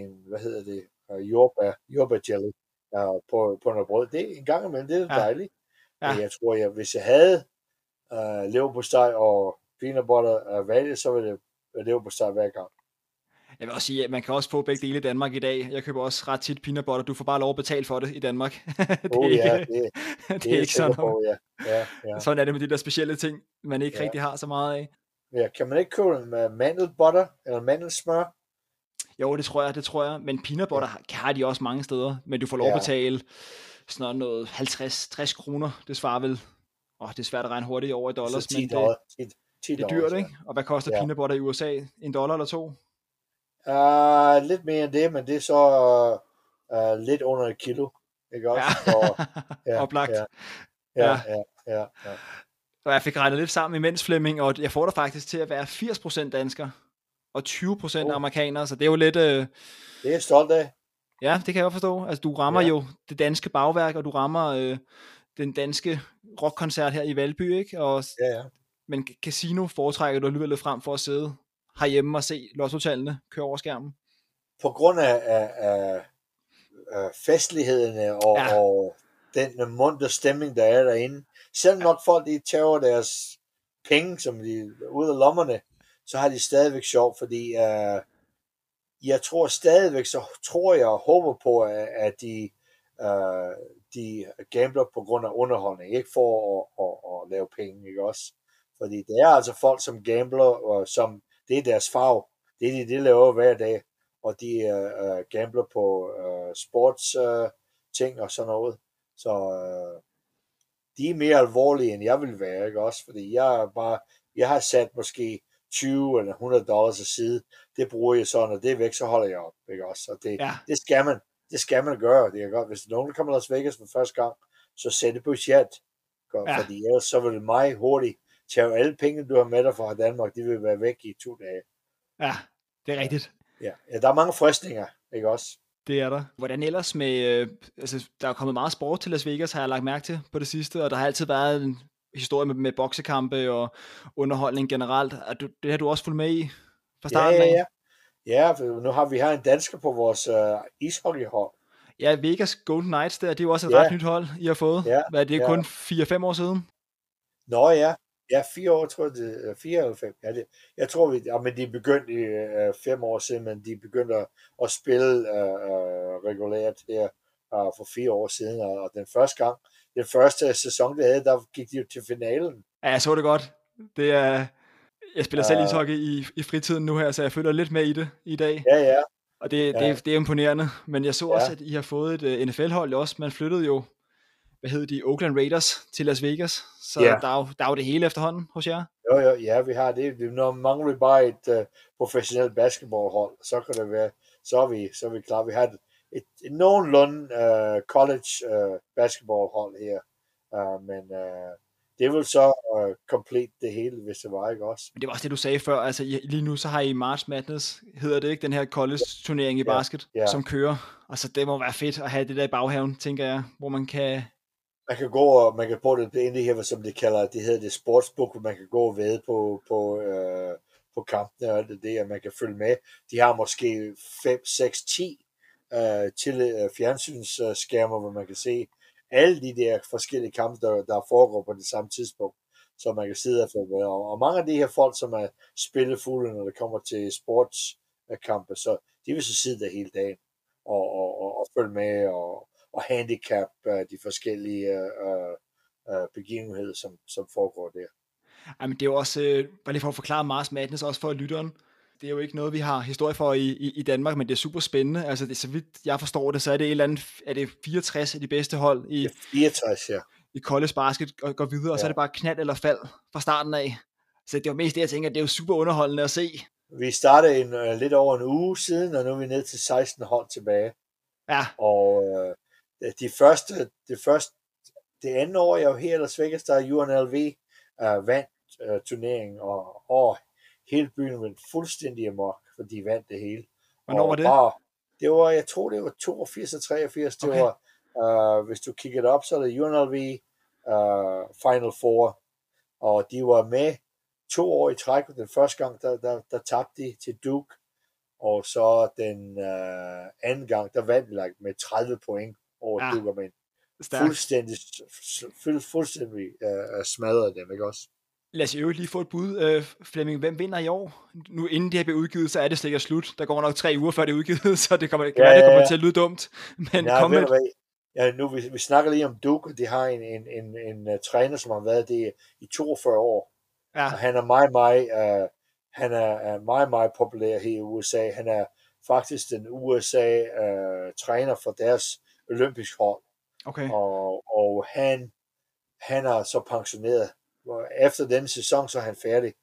en, hvad hedder det, jordbær, jordbær jelly på, på noget brød. Det er en gang imellem, det er Ja. dejligt. Ja. Men jeg tror, jeg, hvis jeg havde øh, leverpostej og peanut butter øh, valget, så ville det leverpostej hver gang. Jeg vil også sige, at man kan også få begge dele i Danmark i dag. Jeg køber også ret tit peanut butter. Du får bare lov at betale for det i Danmark. det Oh ja, det, det, det, er ikke sådan, på, ja. Ja, ja. sådan er det med de der specielle ting, man ikke ja. Ja. rigtig har så meget af. ja. Kan man ikke købe en med mandelbutter eller mandelsmør? Jo, det tror jeg, det tror jeg. Men peanut butter har, har de også mange steder. Men du får lov at Ja. betale sådan noget 50-60 kroner. Det svarer vel... Åh, det er svært at regne hurtigt over i dollars, Så 10 men det, dollar. 10, 10 det er dyrt, ikke? Og hvad koster Ja. peanut butter i USA? En dollar eller to? Ja. Uh, lidt mere end det, men det er så uh, lidt under et kilo. Ikke også? Og, ja. Oplagt. Ja, Ja. ja, ja, ja, ja. Og jeg fik regnet lidt sammen imens, Flemming, og jeg får dig faktisk til at være 80% dansker og 20% Oh. amerikaner, så det er jo lidt... Øh, Det er jeg stolt af. ja, det kan jeg forstå. Altså, du rammer ja. Ja. jo det danske bagværk, og du rammer øh, den danske rockkoncert her i Valby, ikke? Og, Ja, ja. men casino foretrækker du alligevel frem for at sidde herhjemme og se lottotallene køre over skærmen. På grund af, af, af, af festlighederne og, Ja. ja. og den munter stemning, der er derinde. Selvom nok folk de tager deres penge, som de ude af lommerne, så har de stadigvæk sjov, fordi uh, jeg tror stadigvæk, så tror jeg og håber på, at, at de, uh, de gambler på grund af underholdning, ikke for at, at, at lave penge, ikke også? Fordi det er altså folk, som gambler, og som det er deres farve. Det er de, de laver hver dag, og de uh, gambler på uh, sports uh, ting og sådan noget. Så uh, de er mere alvorlige, end jeg vil være, ikke også? Fordi jeg er bare, jeg har sat måske 20 eller 100 dollars til side. Det bruger jeg så, når det er væk, så holder jeg op, ikke også? Og det, Ja. det skal man, det skal man gøre. Det er godt. Hvis nogen kommer til Las Vegas for første gang, så sæt det budget. Godt, Ja. Fordi ellers så vil det meget hurtigt tage alle penge, du har med dig fra Danmark, de vil være væk i to dage. Ja, det er rigtigt. Ja, ja der er mange fristninger, ikke også? Det er der. Hvordan ellers med, øh, altså der er kommet meget sport til Las Vegas, har jeg lagt mærke til på det sidste, og der har altid været en historie med, med boksekampe og underholdning generelt. Er du, det har du også fulgt med i fra Ja, starten ja, af? ja. Ja, for nu har vi her en dansker på vores uh, ishockeyhold. Ja, Vegas Golden Knights der, det er jo også et Ja. ret nyt hold, I har fået. Ja, Hvad er det, ja. kun 4-5 år siden? Nå ja, ja, fire år, tror jeg, det er fire eller fem. Ja, det, jeg tror, vi, ja, men de begyndte i uh, fem år siden, men de begyndte at, at spille uh, uh, regulært her uh, for fire år siden, og, og den første gang, den første sæson, vi havde, der gik de jo til finalen. Ja, jeg så det godt. Det er, jeg spiller selv Ja. ishockey i, i fritiden nu her, så jeg følger lidt med i det i dag. Ja, ja, Og det, Ja. det, det er imponerende. Men jeg så Ja. også, at I har fået et uh, NFL-hold også. Man flyttede jo, hvad hedder de, Oakland Raiders til Las Vegas. Så Ja. der, er jo, der er jo det hele efterhånden hos jer. jo, jo, ja, vi har det. det når mangler vi bare et uh, professionelt basketballhold, så kan det være, så er vi, så er vi klar. Vi har et, et, et nogenlunde uh, college uh, basketballhold her, uh, men uh, det vil så uh, complete det hele, hvis det var, ikke også? Men det var også det, du sagde før. Altså, I, lige nu så har I March Madness, hedder det ikke, den her college-turnering i Ja. basket, Ja. som kører. Altså, det må være fedt at have det der i baghaven, tænker jeg, hvor man kan man kan gå og man kan på det, inde her, som de kalder, det hedder det sportsbook, hvor man kan gå og væde på, på, øh, på kampene og alt det der, man kan følge med. De har måske 5, 6, 10 øh, til øh, fjernsynsskærmer, hvor man kan se alle de der forskellige kampe, der, der foregår på det samme tidspunkt, så man kan sidde og følge med. Og, og mange af de her folk, som er spillefulde, når det kommer til sportskampe, så de vil så sidde der hele dagen og, og, og, og følge med og, og handicap øh, de forskellige øh, øh, begivenheder, som, som foregår der. Jamen, det er jo også, øh, bare lige for at forklare Mars Madness, også for lytteren, det er jo ikke noget, vi har historie for i, i, i Danmark, men det er super spændende. Altså, det, så vidt jeg forstår det, så er det et eller andet, er det 64 af de bedste hold i, 64, ja. i college basket og går videre, ja. og så er det bare knald eller fald fra starten af. Så det var mest det, jeg tænker, det er jo super underholdende at se. Vi startede en, uh, lidt over en uge siden, og nu er vi nede til 16 hold tilbage. Ja. Og uh, de første, det første, det andet år, jeg var her i Las Vegas, der UNLV uh, vandt uh, turneringen, og, og hele byen var fuldstændig amok, for de vandt det hele. Hvornår og var det? Bare, det var, jeg tror, det var 82 og 83. Det Okay. var, uh, hvis du kigger det op, så er det UNLV uh, Final Four, og de var med to år i træk, og den første gang, der, der, der tabte de til Duke, og så den uh, anden gang, der vandt de like, med 30 point over Ja. ja. Duke, men Stærkt. fuldstændig, fuld, fuldstændig uh, smadrede dem, ikke også? Lad os øvrigt lige få et bud, øh, Flemming. Hvem vinder i år? Nu inden det her bliver udgivet, så er det sikkert slut. Der går nok tre uger før det er udgivet, så det kommer, Ja, være, det ja, kommer ja. til at lyde dumt. Men Nej, kom med? Ja, nu, vi, vi snakker lige om Duke, og de har en, en, en, en uh, træner, som har været det i 42 år. ja, Og han er meget, meget, uh, han er, er meget, meget populær her i USA. Han er faktisk den USA uh, træner for deres olympisk hold, okay. og, og han, han er så pensioneret. Efter den sæson, så er han færdig.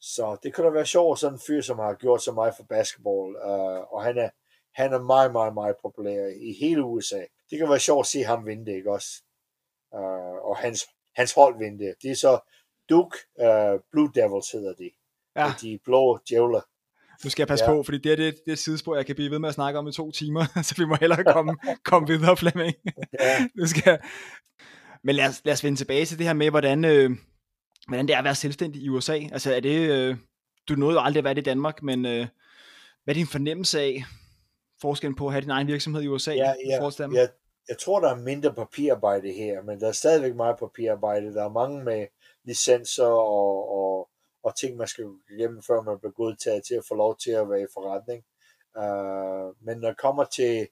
Så det kunne da være sjovt, sådan en fyr, som har gjort så meget for basketball, uh, og han er, han er meget, meget, meget populær i hele USA. Det kan være sjovt at se ham vinde det, ikke også? Uh, og hans, hans hold vinde det. Det er så Duke uh, Blue Devils hedder de. Ja. De blå djævler. Nu skal jeg passe Ja. på, fordi det er det, det er et sidespor, jeg kan blive ved med at snakke om i to timer, så vi må hellere komme, komme videre, Flemming. Ja. nu skal jeg... Men lad os, lad os vende tilbage til det her med, hvordan, øh, hvordan det er at være selvstændig i USA. Altså er det, øh, du nåede jo aldrig at være det i Danmark, men øh, hvad er din fornemmelse af forskellen på at have din egen virksomhed i USA? Ja, i ja, jeg, jeg tror, der er mindre papirarbejde her, men der er stadigvæk meget papirarbejde. Der er mange med licenser og, og, og ting, man skal igennem, før man bliver godtaget til at få lov til at være i forretning. Uh, men når det kommer til,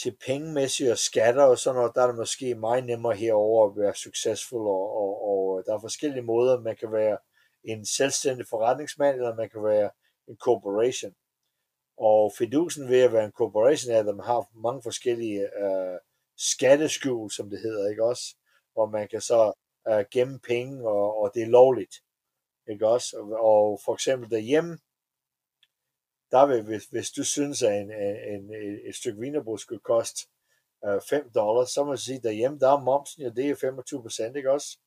til pengemæssige og skatter og sådan noget, der er det måske meget nemmere herover at være succesfuld, og, og, og der er forskellige måder, man kan være en selvstændig forretningsmand, eller man kan være en corporation. Og fidusen ved at være en corporation er, at man har mange forskellige øh, skatteskjul, som det hedder, ikke også? Hvor man kan så øh, gemme penge, og, og det er lovligt, ikke også? Og, for eksempel derhjemme, der vil, hvis, hvis du synes, at en, en, en, et stykke vinerbrød skulle koste øh, 5 dollars, så må man sige, derhjemme, der er momsen, ja, det er 25 procent, ikke også?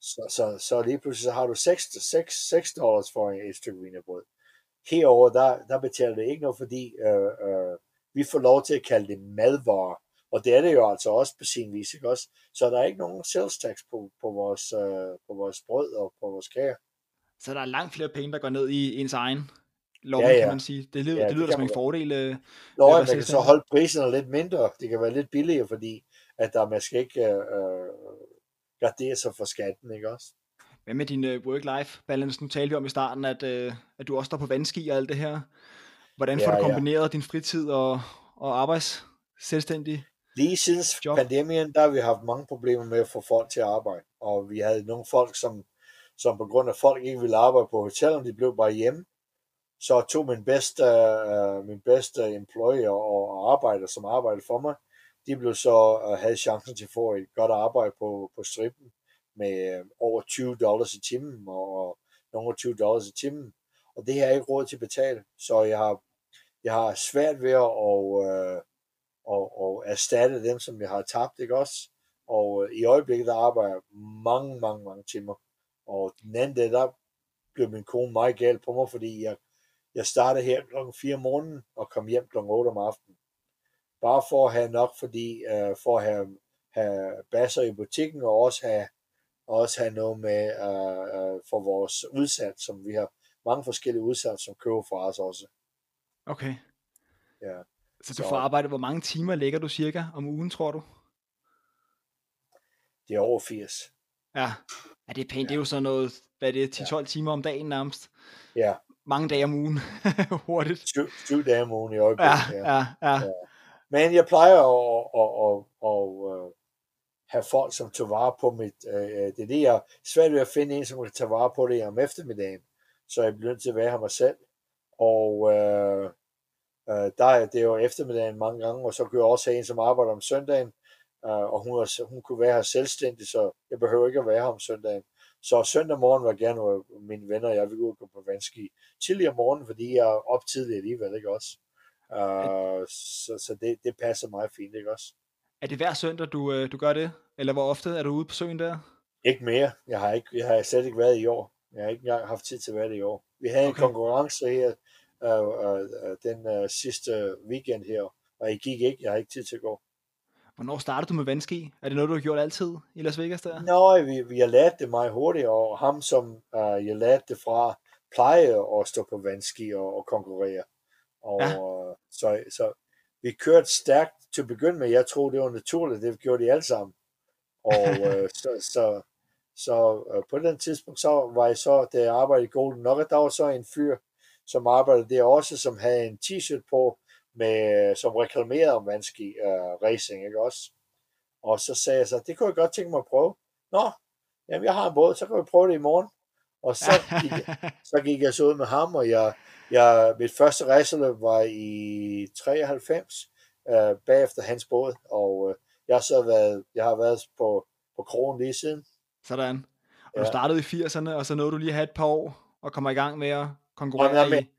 Så, så, så lige pludselig så har du 6, 6, 6 dollars for en- et stykke vinerbrød herover der, der betaler det ikke noget, fordi øh, øh, vi får lov til at kalde det madvarer. Og det er det jo altså også på sin vis, ikke også? Så der er ikke nogen sales tax på, på, vores, øh, på vores brød og på vores kager. Så der er langt flere penge, der går ned i ens egen lov, Ja, ja. kan man sige. Det lyder, Ja, det det lyder kan som en fordel. Øh, Nå, Ja, ja, man kan så holde priserne lidt mindre. Det kan være lidt billigere, fordi at der man skal ikke øh, øh, gardere sig for skatten, ikke også? Hvad med din øh, work-life balance? Nu talte vi om i starten, at, øh, at du også står på vandski og alt det her. Hvordan får Ja, du ja. kombineret din fritid og, og arbejds selvstændig? Lige siden Job. pandemien, der har vi haft mange problemer med at få folk til at arbejde. Og vi havde nogle folk, som, som på grund af, folk ikke ville arbejde på hotellerne, de blev bare hjemme. Så tog min bedste, uh, min bedste employee og, arbejder, som arbejdede for mig, de blev så uh, havde chancen til at få et godt arbejde på, på strippen med uh, over 20 dollars i timen og, og nogle 20 dollars i timen. Og det har jeg ikke råd til at betale. Så jeg har, jeg har svært ved at og, øh, og, og erstatte dem, som jeg har tabt, ikke også? Og øh, i øjeblikket, der arbejder jeg mange, mange, mange timer. Og den anden dag, der blev min kone meget gal på mig, fordi jeg, jeg startede her klokken 4 om morgenen og kom hjem klokken 8 om aftenen. Bare for at have nok, fordi øh, for at have, have basser i butikken, og også have, også have noget med øh, øh, for vores udsat, som vi har mange forskellige udsat, som køber fra os også. Okay. Ja. Så du Så- får arbejdet, hvor mange timer lægger du cirka om ugen, tror du? Det er over 80. Ja. Ja, det er pænt. Det er jo sådan noget, hvad er det, 10-12 timer om dagen nærmest. Ja, Mange dage om ugen. Hurtigt. syv, syv dage om ugen i øjeblikket. Ja, ja, ja. Men jeg plejer at, at, at, at, at have folk, som tager vare på mit... Øh, det er det, jeg er svært ved at finde en, som kan tage vare på det om eftermiddagen. Så jeg bliver nødt til at være her mig selv. Og øh, øh, der er det er jo eftermiddagen mange gange, og så kan jeg også have en, som arbejder om søndagen, øh, og hun, er, hun kunne være her selvstændig, så jeg behøver ikke at være her om søndagen. Så søndag morgen var gerne, hvor mine venner og jeg vil gå og gå på vandski tidligere om morgenen, fordi jeg er op tidligt alligevel, ikke også? Uh, så så det, det passer meget fint, ikke også? Er det hver søndag, du, øh, du gør det? Eller hvor ofte er du ude på søen der? Ikke mere. Jeg har, ikke, jeg har slet ikke været i år. Jeg har ikke engang haft tid til at være det i år. Vi havde okay. en konkurrence her uh, uh, uh, den uh, sidste weekend her, og jeg gik ikke. Jeg har ikke tid til at gå. Hvornår startede du med vandski? Er det noget, du har gjort altid i Las Vegas der? Nå, vi, vi har lært det meget hurtigt, og ham, som uh, jeg lærte det fra, plejer at stå på vandski og, og konkurrere. Og, ja. uh, så, så vi kørte stærkt til at begynde med. Jeg troede, det var naturligt. Det gjorde de alle sammen. Og uh, så, så, så uh, på den tidspunkt, så var jeg så, da jeg arbejdede i Golden Nugget, der var så en fyr, som arbejdede der også, som havde en t-shirt på, med, som reklamerede om vandski uh, racing, ikke også? Og så sagde jeg så, det kunne jeg godt tænke mig at prøve. Nå, jamen jeg har en båd, så kan vi prøve det i morgen. Og så gik, så gik jeg så ud med ham, og jeg, jeg, mit første racerløb var i 93, øh, bagefter hans båd, og øh, jeg, så været, jeg har været på, på krogen lige siden. Sådan. Og ja. du startede i 80'erne, og så nåede du lige at have et par år, og kommer i gang med at konkurrere ja, med, i...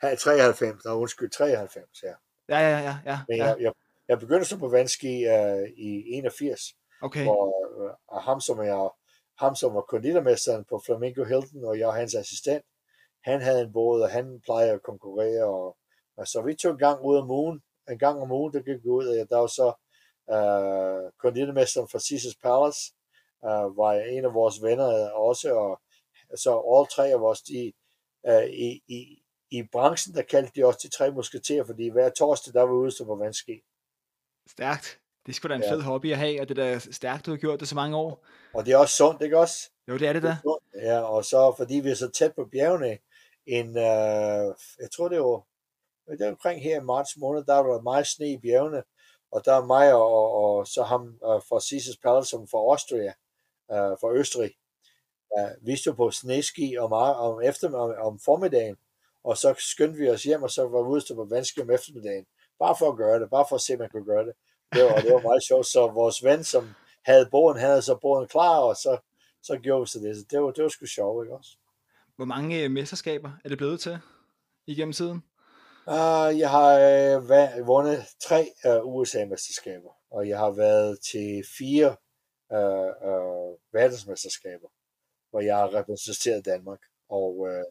93, og undskyld, 93, ja. Ja, ja, ja. ja, Men ja. jeg, jeg, jeg begyndte så på vandski uh, i 81, okay. hvor uh, ham, som jeg ham, som var konditormesteren på Flamingo Hilton, og jeg og hans assistent, han havde en båd, og han plejer at konkurrere, og, og så vi tog en gang ud om ugen, en gang om ugen, der gik vi ud, og der var så uh, konditormesteren fra Caesars Palace, uh, var en af vores venner også, og så alle tre af os, de, uh, i, i, i branchen, der kaldte de også de tre musketerer, fordi hver torsdag, der var ude på vandski. Stærkt. Det sgu da en ja. fed hobby at have, og det er stærkt, du har gjort det så mange år. Og det er også sundt, ikke også? Jo, det er det da. Ja, og så fordi vi er så tæt på bjergene, en, uh, jeg tror det var, det var omkring her i marts måned, der var der meget sne i bjergene, og der er mig og, og, og så ham uh, fra Caesars Palace, som fra Austria, uh, fra Østrig. Uh, vi stod på sneski om, om, efter, om, om formiddagen, og så skyndte vi os hjem, og så var vi ude på vandski om eftermiddagen. Bare for at gøre det, bare for at se, om man kunne gøre det. Det var, det var meget sjovt. Så vores ven, som havde båden, havde så båden klar, og så, så gjorde vi så det. Så det var, det var sgu sjovt, ikke også? Hvor mange øh, mesterskaber er det blevet til igennem tiden? Uh, jeg har uh, vundet tre uh, USA-mesterskaber, og jeg har været til fire uh, uh, verdensmesterskaber, hvor jeg har repræsenteret Danmark. Og uh,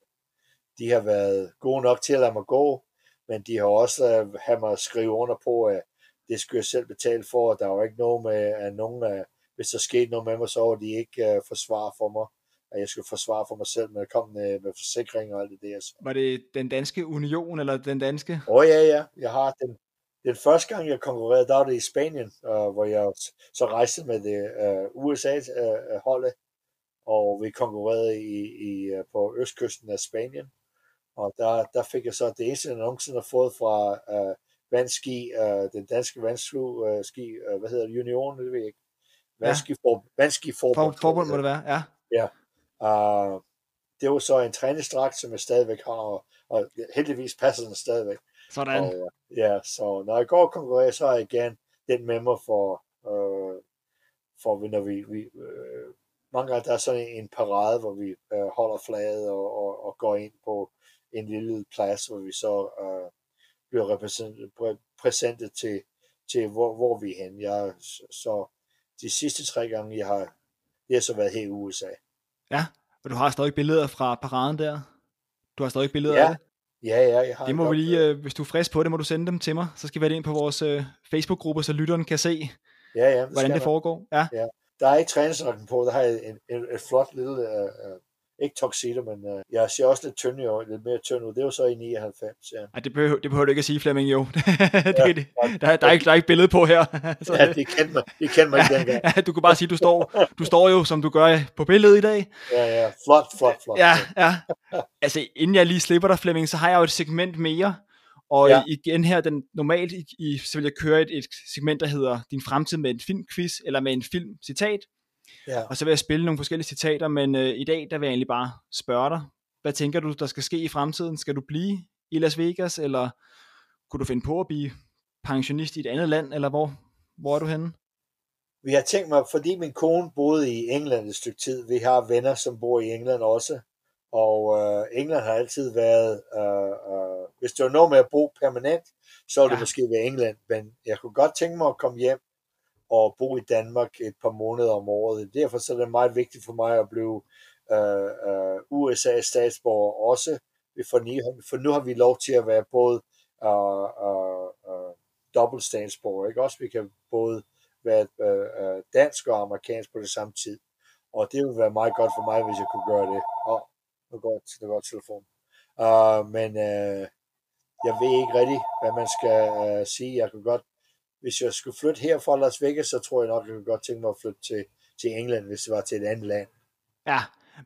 de har været gode nok til at lade mig gå, men de har også uh, have mig skrive under på, at det skulle jeg selv betale for, og der var ikke noget med, at nogen af, hvis der skete noget med mig, så var de ikke uh, forsvar for mig, at jeg skulle forsvare for mig selv, men jeg kom med, med forsikring og alt det der. Så. Var det den danske union, eller den danske? Åh oh, ja, ja. Jeg har den, den første gang, jeg konkurrerede, der var det i Spanien, uh, hvor jeg så rejste med det uh, USA-holdet, uh, og vi konkurrerede i, i, uh, på østkysten af Spanien. Og der, der fik jeg så det eneste, jeg nogensinde har fået fra uh, vandski, uh, den danske vandski, ski, uh, hvad hedder det, Union, det ved jeg ikke. Vandski, ja. for, vandski forbund. For, forbund må det være, ja. Ja. Uh, det var så en træningsdragt, som jeg stadigvæk har, og, og heldigvis passer den stadigvæk. Sådan. Og, ja, så når jeg går og konkurrerer, så har jeg gerne den med mig for, uh, for når vi, vi uh, mange gange der er sådan en parade, hvor vi uh, holder flaget og, og, og går ind på en lille plads, hvor vi så uh, bliver repræsenteret til, til hvor, hvor vi er henne. Jeg, så de sidste tre gange, jeg har, det har så været her i USA. Ja, og du har stadig billeder fra paraden der? Du har stadig billeder ja. af det? Ja, ja, jeg har Det må vi lige, øh, hvis du er frisk på det, må du sende dem til mig. Så skal vi have det ind på vores øh, Facebook-gruppe, så lytteren kan se, ja, ja, det hvordan det man. foregår. Ja. ja. Der er ikke træningsdragten på, der har jeg en, en, et flot lille uh, ikke tuxedo, men uh, jeg ser også lidt tynd ud, lidt mere tynd ud. Det var så i 99, ja. Ej, det, behøver, det behøver du ikke at sige, Flemming, jo. det, ja, det, der, der, er ikke, der er ikke billede på her. så, ja, det kendte mig, det kendte mig ikke dengang. ja, du kan bare sige, du står, du står jo, som du gør på billedet i dag. Ja, ja, flot, flot, flot. Ja, ja. Altså, inden jeg lige slipper dig, Flemming, så har jeg jo et segment mere, Og ja. igen her, den, normalt i, i, så vil jeg køre et, et segment, der hedder Din fremtid med en filmquiz, eller med en filmcitat. Ja. Og så vil jeg spille nogle forskellige citater, men øh, i dag, der vil jeg egentlig bare spørge dig, hvad tænker du, der skal ske i fremtiden? Skal du blive i Las Vegas, eller kunne du finde på at blive pensionist i et andet land, eller hvor, hvor er du henne? Vi har tænkt mig, fordi min kone boede i England et stykke tid, vi har venner, som bor i England også, og øh, England har altid været, øh, øh, hvis det var noget med at bo permanent, så ville det Ja. måske være England, men jeg kunne godt tænke mig at komme hjem og bo i Danmark et par måneder om året. Derfor så er det meget vigtigt for mig at blive øh, øh, USA-statsborger også, for nu, for nu har vi lov til at være både øh, øh, øh, dobbelt statsborger, ikke? Også vi kan både være øh, øh, dansk og amerikansk på det samme tid. Og det ville være meget godt for mig, hvis jeg kunne gøre det. Åh, nu går, nu går telefonen. Uh, men uh, jeg ved ikke rigtig, hvad man skal uh, sige. Jeg kan godt, hvis jeg skulle flytte her fra Las Vegas, så tror jeg nok, jeg kunne godt tænke mig at flytte til, til England, hvis det var til et andet land. Ja,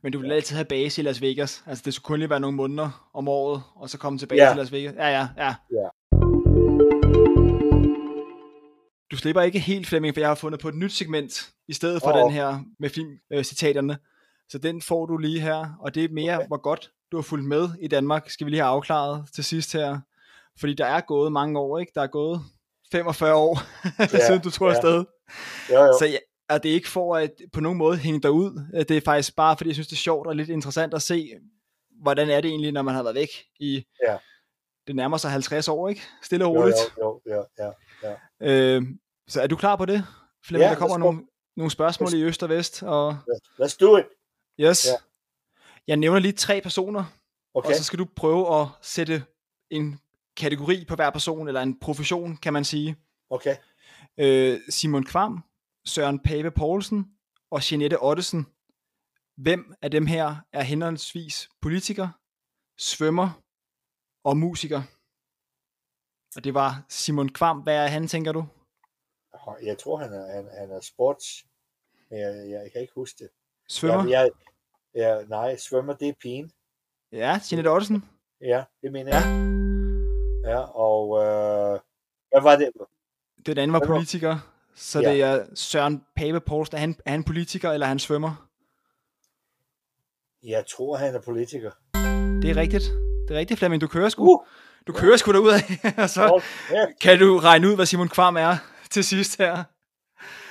men du vil altid have base i Las Vegas. Altså, det skulle kun lige være nogle måneder om året, og så komme tilbage Ja. til Las Vegas. Ja, ja, ja. Ja. Du slipper ikke helt, Flemming, for jeg har fundet på et nyt segment, i stedet for Åh. den her med filmcitaterne. Så den får du lige her, og det er mere, Okay. hvor godt du har fulgt med i Danmark, skal vi lige have afklaret til sidst her. Fordi der er gået mange år, ikke? Der er gået 45 år, Ja, siden du tog ja. afsted. Jo, jo. Så ja, og det er ikke for at på nogen måde hænge dig ud. Det er faktisk bare, fordi jeg synes, det er sjovt og lidt interessant at se, hvordan er det egentlig, når man har været væk i, Ja. det nærmer sig 50 år, ikke? Stille og jo, roligt. jo, jo, jo, ja. Øh, så er du klar på det? Flemming, Ja, der kommer nogle, nogle spørgsmål i øst og vest. Og, Let's do it. yes. Ja. Jeg nævner lige tre personer, Okay, og så skal du prøve at sætte en kategori på hver person, eller en profession, kan man sige. okay. øh, Simon Kvam, Søren Pape Poulsen og Jeanette Ottesen. Hvem af dem her er henholdsvis politiker, svømmer og musiker? Og det var Simon Kvam. Hvad er han, tænker du? Jeg tror, han er, han, han er sports. Men jeg, jeg, jeg kan ikke huske det. Svømmer? Jeg, jeg, jeg, nej, svømmer, det er pigen. Ja, Jeanette Ottesen. Ja, det mener jeg. Ja, og øh, hvad var det? Den anden var politiker. Så Ja. det er Søren Pape Poulsen. Er han, er han politiker, eller er han svømmer? Jeg tror, han er politiker. Det er rigtigt. Det er rigtigt, Flemming. Du kører sgu. Uh, Du kører sgu derud af. og så kan du regne ud, hvad Simon Kvam er til sidst her.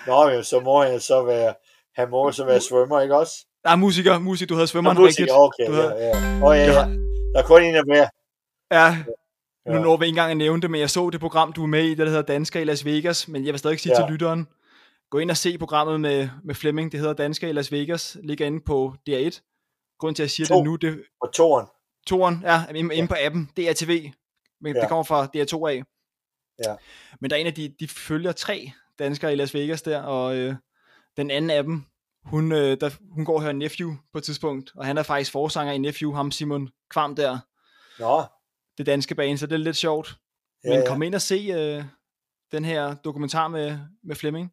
Nå, men så må han så være, han må så være svømmer, ikke også? Der er musiker, musik, du havde Nå, svømmeren musiker, rigtigt. okay, du ja, havde, ja. Åh, ja, ja. Der er kun en af hver. ja, nu Ja. når vi ikke engang at nævne det, men jeg så det program, du er med i, det der hedder Dansker i Las Vegas, men jeg vil stadig sige Ja. til lytteren, gå ind og se programmet med, med Flemming, det hedder Dansker i Las Vegas, ligger inde på DR1. Grunden til, at jeg siger To. det nu, det Og toren. toren, ja, inde, inde på appen, DRTV, men Ja. det kommer fra DR2 af. Ja. Men der er en af de, de følger tre danskere i Las Vegas der, og øh, den anden af dem, hun, øh, der, hun går hører Nephew på et tidspunkt, og han er faktisk forsanger i Nephew, ham Simon Kvam der, Nå, det danske bane, så det er lidt sjovt. ja, Men ja. kom ind og se øh, den her dokumentar med, med Flemming,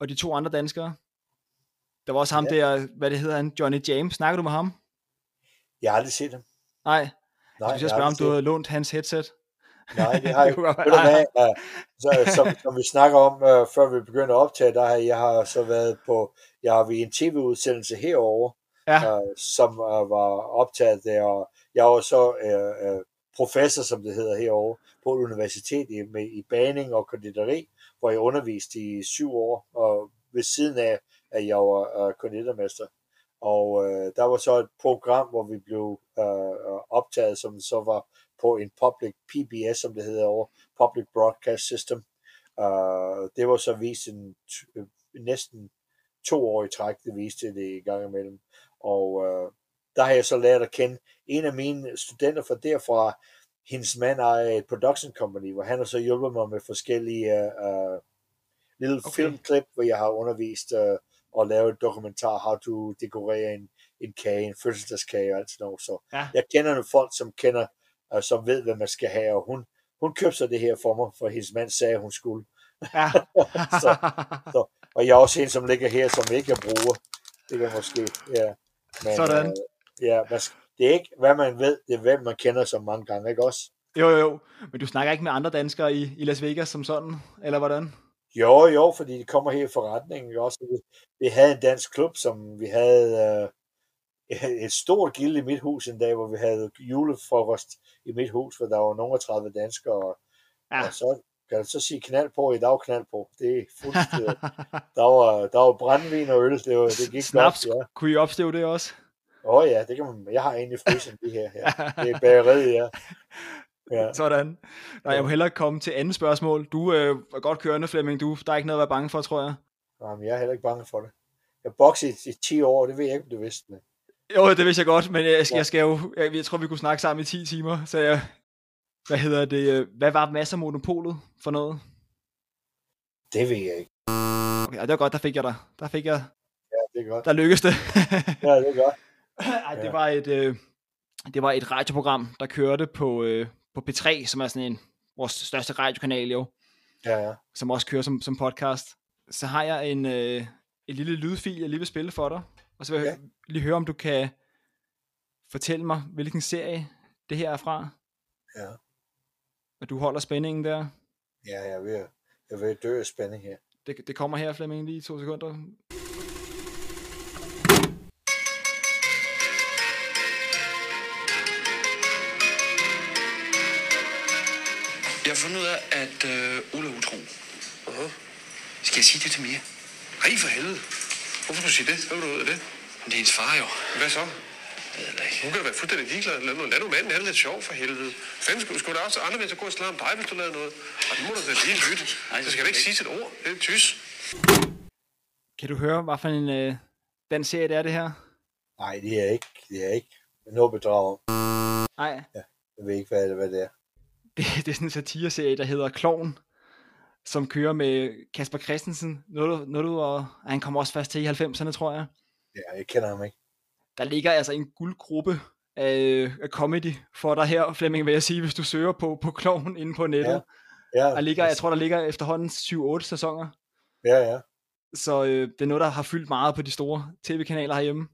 og de to andre danskere. Der var også ham Ja. der, hvad det hedder han, Johnny James. Snakker du med ham? Jeg har aldrig set dem. Nej, Nej, jeg skulle spørge, om du havde lånt hans headset. set Nej, det har jeg Ved uh, så, som, som vi snakker om, uh, før vi begynder at optage, der har jeg har så været på, jeg har været i en tv-udsendelse herover, Ja, uh, som uh, var optaget der, og jeg var så uh, uh, professor, som det hedder herover på et universitet i, med, i baning og konditori, hvor jeg underviste i syv år, og ved siden af, at jeg var uh, konditormester. Og uh, der var så et program, hvor vi blev uh, optaget, som så var på en public PBS, som det hedder over, Public Broadcast System. Uh, det var så vist en, t- næsten to år i træk, det viste det i gang imellem. Og uh, der har jeg så lært at kende en af mine studenter fra derfra, hendes mand ejer et production company, hvor han har så hjulpet mig med forskellige uh, lille Okay. filmklip, hvor jeg har undervist uh, og lavet et dokumentar, how to dekorere en, en kage, en fødselsdagskage og alt sådan noget. Så Ja. jeg kender nogle folk, som kender, uh, som ved, hvad man skal have, og hun, hun købte så det her for mig, for hendes mand sagde, at hun skulle. ja. Så- Så, og jeg er også en, som ligger her, som ikke jeg bruger. Det kan måske, ja. Men, Sådan. Øh, ja, man, det er ikke, hvad man ved, det er, hvem man kender så mange gange, ikke også? Jo, jo. Men du snakker ikke med andre danskere i, i Las Vegas som sådan, eller hvordan? Jo, jo, fordi de kommer her i forretningen også. Vi, vi havde en dansk klub, som vi havde øh, et stort gild i mit hus en dag, hvor vi havde julefrokost i mit hus, hvor der var nogle 30 danskere. Og, Ja. og så kan du så sige knald på, i dag knald på. Det er fuldstændig. der, var, der var brændvin og øl, det, var, det gik Snaps, godt. Ja. kunne I opstøve det også? Åh oh, ja, det kan man. Jeg har en i frysen, det her. Ja. Det er bageriet, ja. ja. Sådan. Nå, jeg må hellere komme til andet spørgsmål. Du øh, er godt kørende, Flemming. Du, der er ikke noget at være bange for, tror jeg. Nå, men jeg er heller ikke bange for det. Jeg bokser i, i 10 år, det ved jeg ikke, om du vidste. Men... Jo, det vidste jeg godt, men jeg, skal, Ja. jeg skal jo, jeg, jeg tror, vi kunne snakke sammen i 10 timer, så jeg, hvad hedder det, øh, hvad var masser af monopolet for noget? Det ved jeg ikke. Okay, det var godt, der fik jeg dig. Der fik jeg, Ja, det er godt. der lykkedes det. Ja, det er godt. Ej, det var et, øh, det var et radioprogram, der kørte på, øh, på P3, som er sådan en, vores største radiokanal jo, Ja, ja. som også kører som, som podcast. Så har jeg en, øh, en lille lydfil, jeg lige vil spille for dig, og så vil jeg Ja. lige høre, om du kan fortælle mig, hvilken serie det her er fra. Ja. Og du holder spændingen der. Ja, jeg er at- jeg er at dø af spænding her. Det, det kommer her, Flemming, lige to sekunder. Jeg har fundet ud af, at øh, Ole er utro. Uh-huh. Skal jeg sige det til Mia? Ej, for helvede. Hvorfor skulle du sige det? Hvad vil du ud af det? Men det er hendes far jo. Hvad så? Jeg ved ikke. Hun kan være fuldstændig ligeglad. Lad nu, lad nu manden have det lidt sjov for helvede. Fanden skulle, skulle der også anderledes at gå og slå om dig, hvis du lavede noget? Og det må du da lige lytte. Nej, Så skal du ikke sige et ord. Det er tys. Kan du høre, hvad for en øh, den serie det er det her? Nej, det er ikke. Det er ikke noget bedrag. Nej, Jeg ved ikke, hvad det, hvad det er. Det, det er sådan en satireserie, der hedder Klovn, som kører med Kasper Christensen. Noget, du- noget du, og han kommer også fast til i 90'erne, tror jeg. Ja, jeg kender ham ikke. Der ligger altså en guldgruppe af, af comedy for dig her, Flemming, vil jeg sige, hvis du søger på, på Klovn inde på nettet. Ja. Ja, Der ligger, jeg tror, der ligger efterhånden 7-8 sæsoner. Ja, ja. Så øh, det er noget, der har fyldt meget på de store tv-kanaler herhjemme.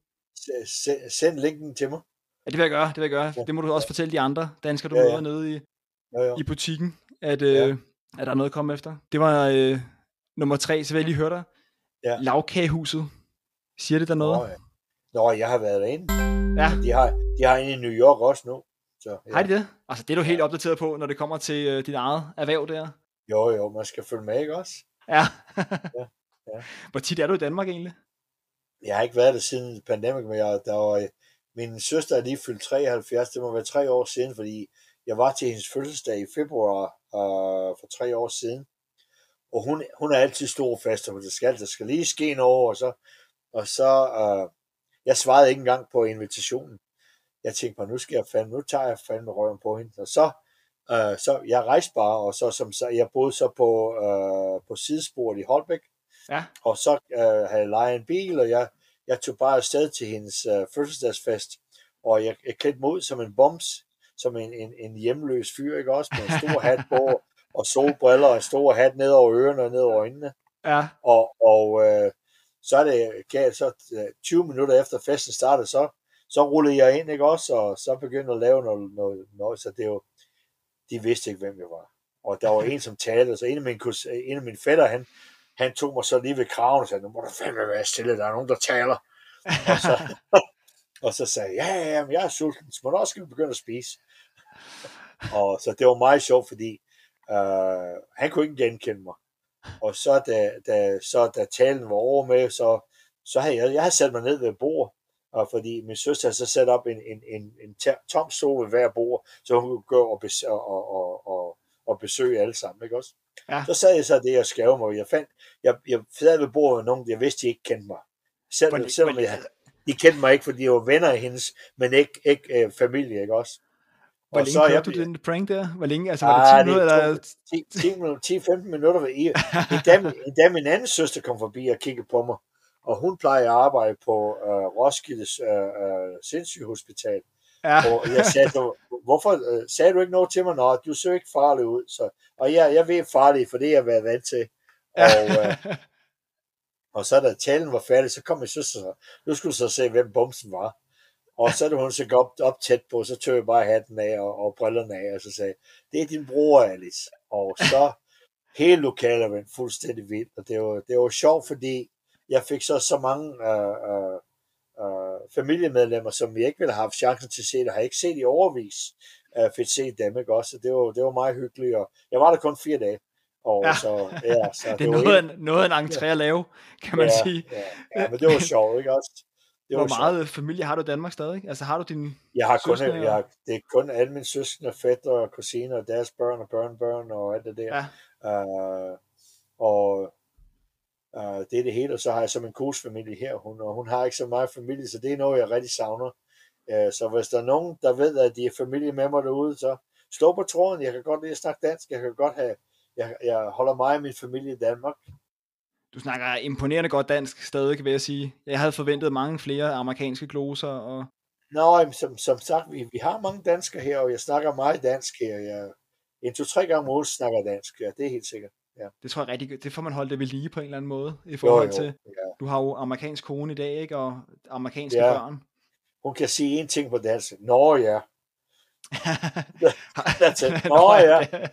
S- send linken til mig. Ja, det vil jeg gøre, det vil jeg gøre. Ja. Det må du også fortælle de andre danskere, du ja, ja. møder nede i, Jo, jo. i butikken, at, øh, Ja. at der er noget at komme efter. Det var øh, nummer tre, så vil jeg lige høre dig. Ja. Lavkagehuset. Siger det der noget? Nå, ja. Nå, jeg har været derinde. Ja. De har, de har en i New York også nu. Så, ja. Har de det? Altså, det er du helt opdateret på, når det kommer til øh, dit eget erhverv der. Jo, jo, man skal følge med, ikke også? Ja. Ja, ja. Hvor tit er du i Danmark egentlig? Jeg har ikke været der siden pandemik, men jeg, der var, min søster er lige fyldt 73, det må være tre år siden, fordi jeg var til hendes fødselsdag i februar øh, for tre år siden. Og hun, hun er altid stor fast, og det skal, der skal lige ske noget, og så, og så øh, jeg svarede ikke engang på invitationen. Jeg tænkte mig, nu skal jeg fandme, nu tager jeg fandme røven på hende. Og så, øh, så jeg rejste bare, og så, som, så jeg boede så på, øh, på sidesporet i Holbæk, Ja. og så øh, havde jeg lejet en bil, og jeg, jeg tog bare afsted til hendes øh, fødselsdagsfest, og jeg, jeg klædte mig ud som en boms, som en, en, en hjemløs fyr, ikke også, med en stor hat på, og solbriller, og en stor hat ned over ørerne og ned over øjnene, Ja. og, og øh, så er det galt, så øh, 20 minutter efter festen startede, så, så rullede jeg ind, ikke også, og så begyndte at lave noget, noget, noget så det er jo, de vidste ikke, hvem jeg var. Og der var en, som talte, så en af mine, kus- en af mine fætter, han, han tog mig så lige ved kraven og sagde, nu må du fandme være stille, der er nogen, der taler. Og så, og så sagde jeg, ja, ja, ja, jeg er sulten, så hvornår skal vi begynde at spise? Og så det var meget sjovt, fordi øh, han kunne ikke genkende mig. Og så da, da, så da talen var over med, så, så havde jeg, jeg havde sat mig ned ved bord, og fordi min søster så sat op en, en, en, en tom stol ved hver bord, så hun kunne gå og, bes- og, og, og, og, besøge alle sammen, ikke også? Ja. Så sad jeg så det, jeg skrev mig, jeg fandt, jeg, jeg sad ved bordet med nogen, jeg vidste, de ikke kendte mig. Selv, Hvor- selvom jeg, de kendte mig ikke, fordi de var venner af hendes, men ikke, ikke øh, familie, ikke også? Hvor længe så kørte jeg du den prank der? Hvor længe? Altså, var Ah, det 10 det minutter? Eller... 10, 10 minutter, 10-15 minutter. I, i, dag, i dag min anden søster kom forbi og kiggede på mig, og hun plejer at arbejde på øh, Roskildes øh, øh, sindssygehospital. Ja. Og jeg sagde, du, hvorfor øh, sagde du ikke noget til mig? Nå, du ser ikke farlig ud. Så, og jeg, jeg ved farlig, for det har jeg været vant til. Og, øh, og så da talen var færdig, så kom min søster så, nu skulle du så se, hvem bumsen var. Og så da hun så op, op tæt på, så tog jeg bare hatten af og, og brillerne af, og så sagde det er din bror, Alice. Og så hele lokalet var fuldstændig vildt, og det var, det var sjovt, fordi jeg fik så så mange øh, øh, øh, familiemedlemmer, som jeg ikke ville have haft chancen til at se det, har ikke set i overvis, øh, fik set dem, ikke også? Det var, det var meget hyggeligt, og jeg var der kun fire dage. Og Ja. så, ja, så Det er var noget, af, noget en entré at lave, kan man ja, sige. Ja, ja, men det var sjovt, ikke også? Det Hvor var sjovt. meget familie har du i Danmark stadig? Altså har du din... Jeg har kun, søskende, jeg har, det er kun alle mine søskende, fætter og kusiner, og deres børn og børnebørn og alt det der. Ja. Uh, og uh, det er det hele, og så har jeg så min kos familie her, hun, og hun har ikke så meget familie, så det er noget, jeg rigtig savner. Uh, så hvis der er nogen, der ved, at de er familie med mig derude, så stå på tråden, jeg kan godt lide at snakke dansk, jeg kan godt have, jeg, jeg holder meget af min familie i Danmark. Du snakker imponerende godt dansk stadig, vil jeg sige. Jeg havde forventet mange flere amerikanske gloser, og Nå, jamen, som, som sagt, vi, vi har mange danskere her, og jeg snakker meget dansk her. Jeg, en, to, tre gange om ugen snakker dansk, ja, det er helt sikkert. Ja. det tror jeg rigtig godt- det får man holde det ved lige på en eller anden måde, i Jo, forhold jo, til, ja. du har jo amerikansk kone i dag, ikke? Og amerikanske Ja. børn. Hun kan sige en ting på dansk. Nå ja. That's it. Nå, ja. Det,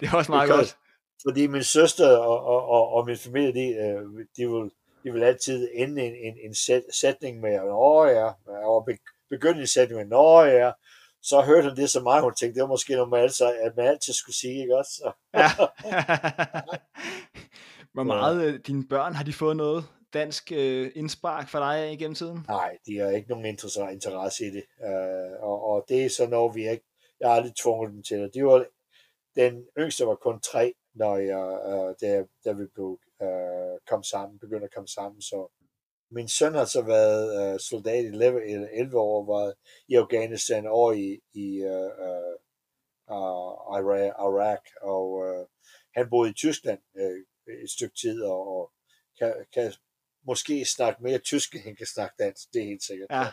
det er også meget Because- godt. Fordi min søster og, og, og, og min familie, de, øh, de, vil, de vil altid ende en, en, en sæt, sætning med, Nå ja, og be, begynde en sætning med, Nå ja. Så hørte hun det så meget, hun tænkte, det var måske noget, man altid, at man altid skulle sige, ikke også? Så, Ja. Hvor meget øh, dine børn, har de fået noget dansk øh, indspark for dig igennem tiden? Nej, de har ikke nogen interesse, interesse i det. Uh, og, og det er så noget, vi ikke... Jeg har aldrig tvunget dem til det. De var, den yngste var kun tre, når jeg, uh, da, da vi blev, uh, kom sammen, begyndte at komme sammen. Så min søn har så været uh, soldat i 11, 11 år, var i Afghanistan og i, i uh, uh, Irak, Irak, og uh, han boede i Tyskland uh, et stykke tid, og, og kan, kan måske snakke mere tysk, end han kan snakke dansk, det er helt sikkert. Ja.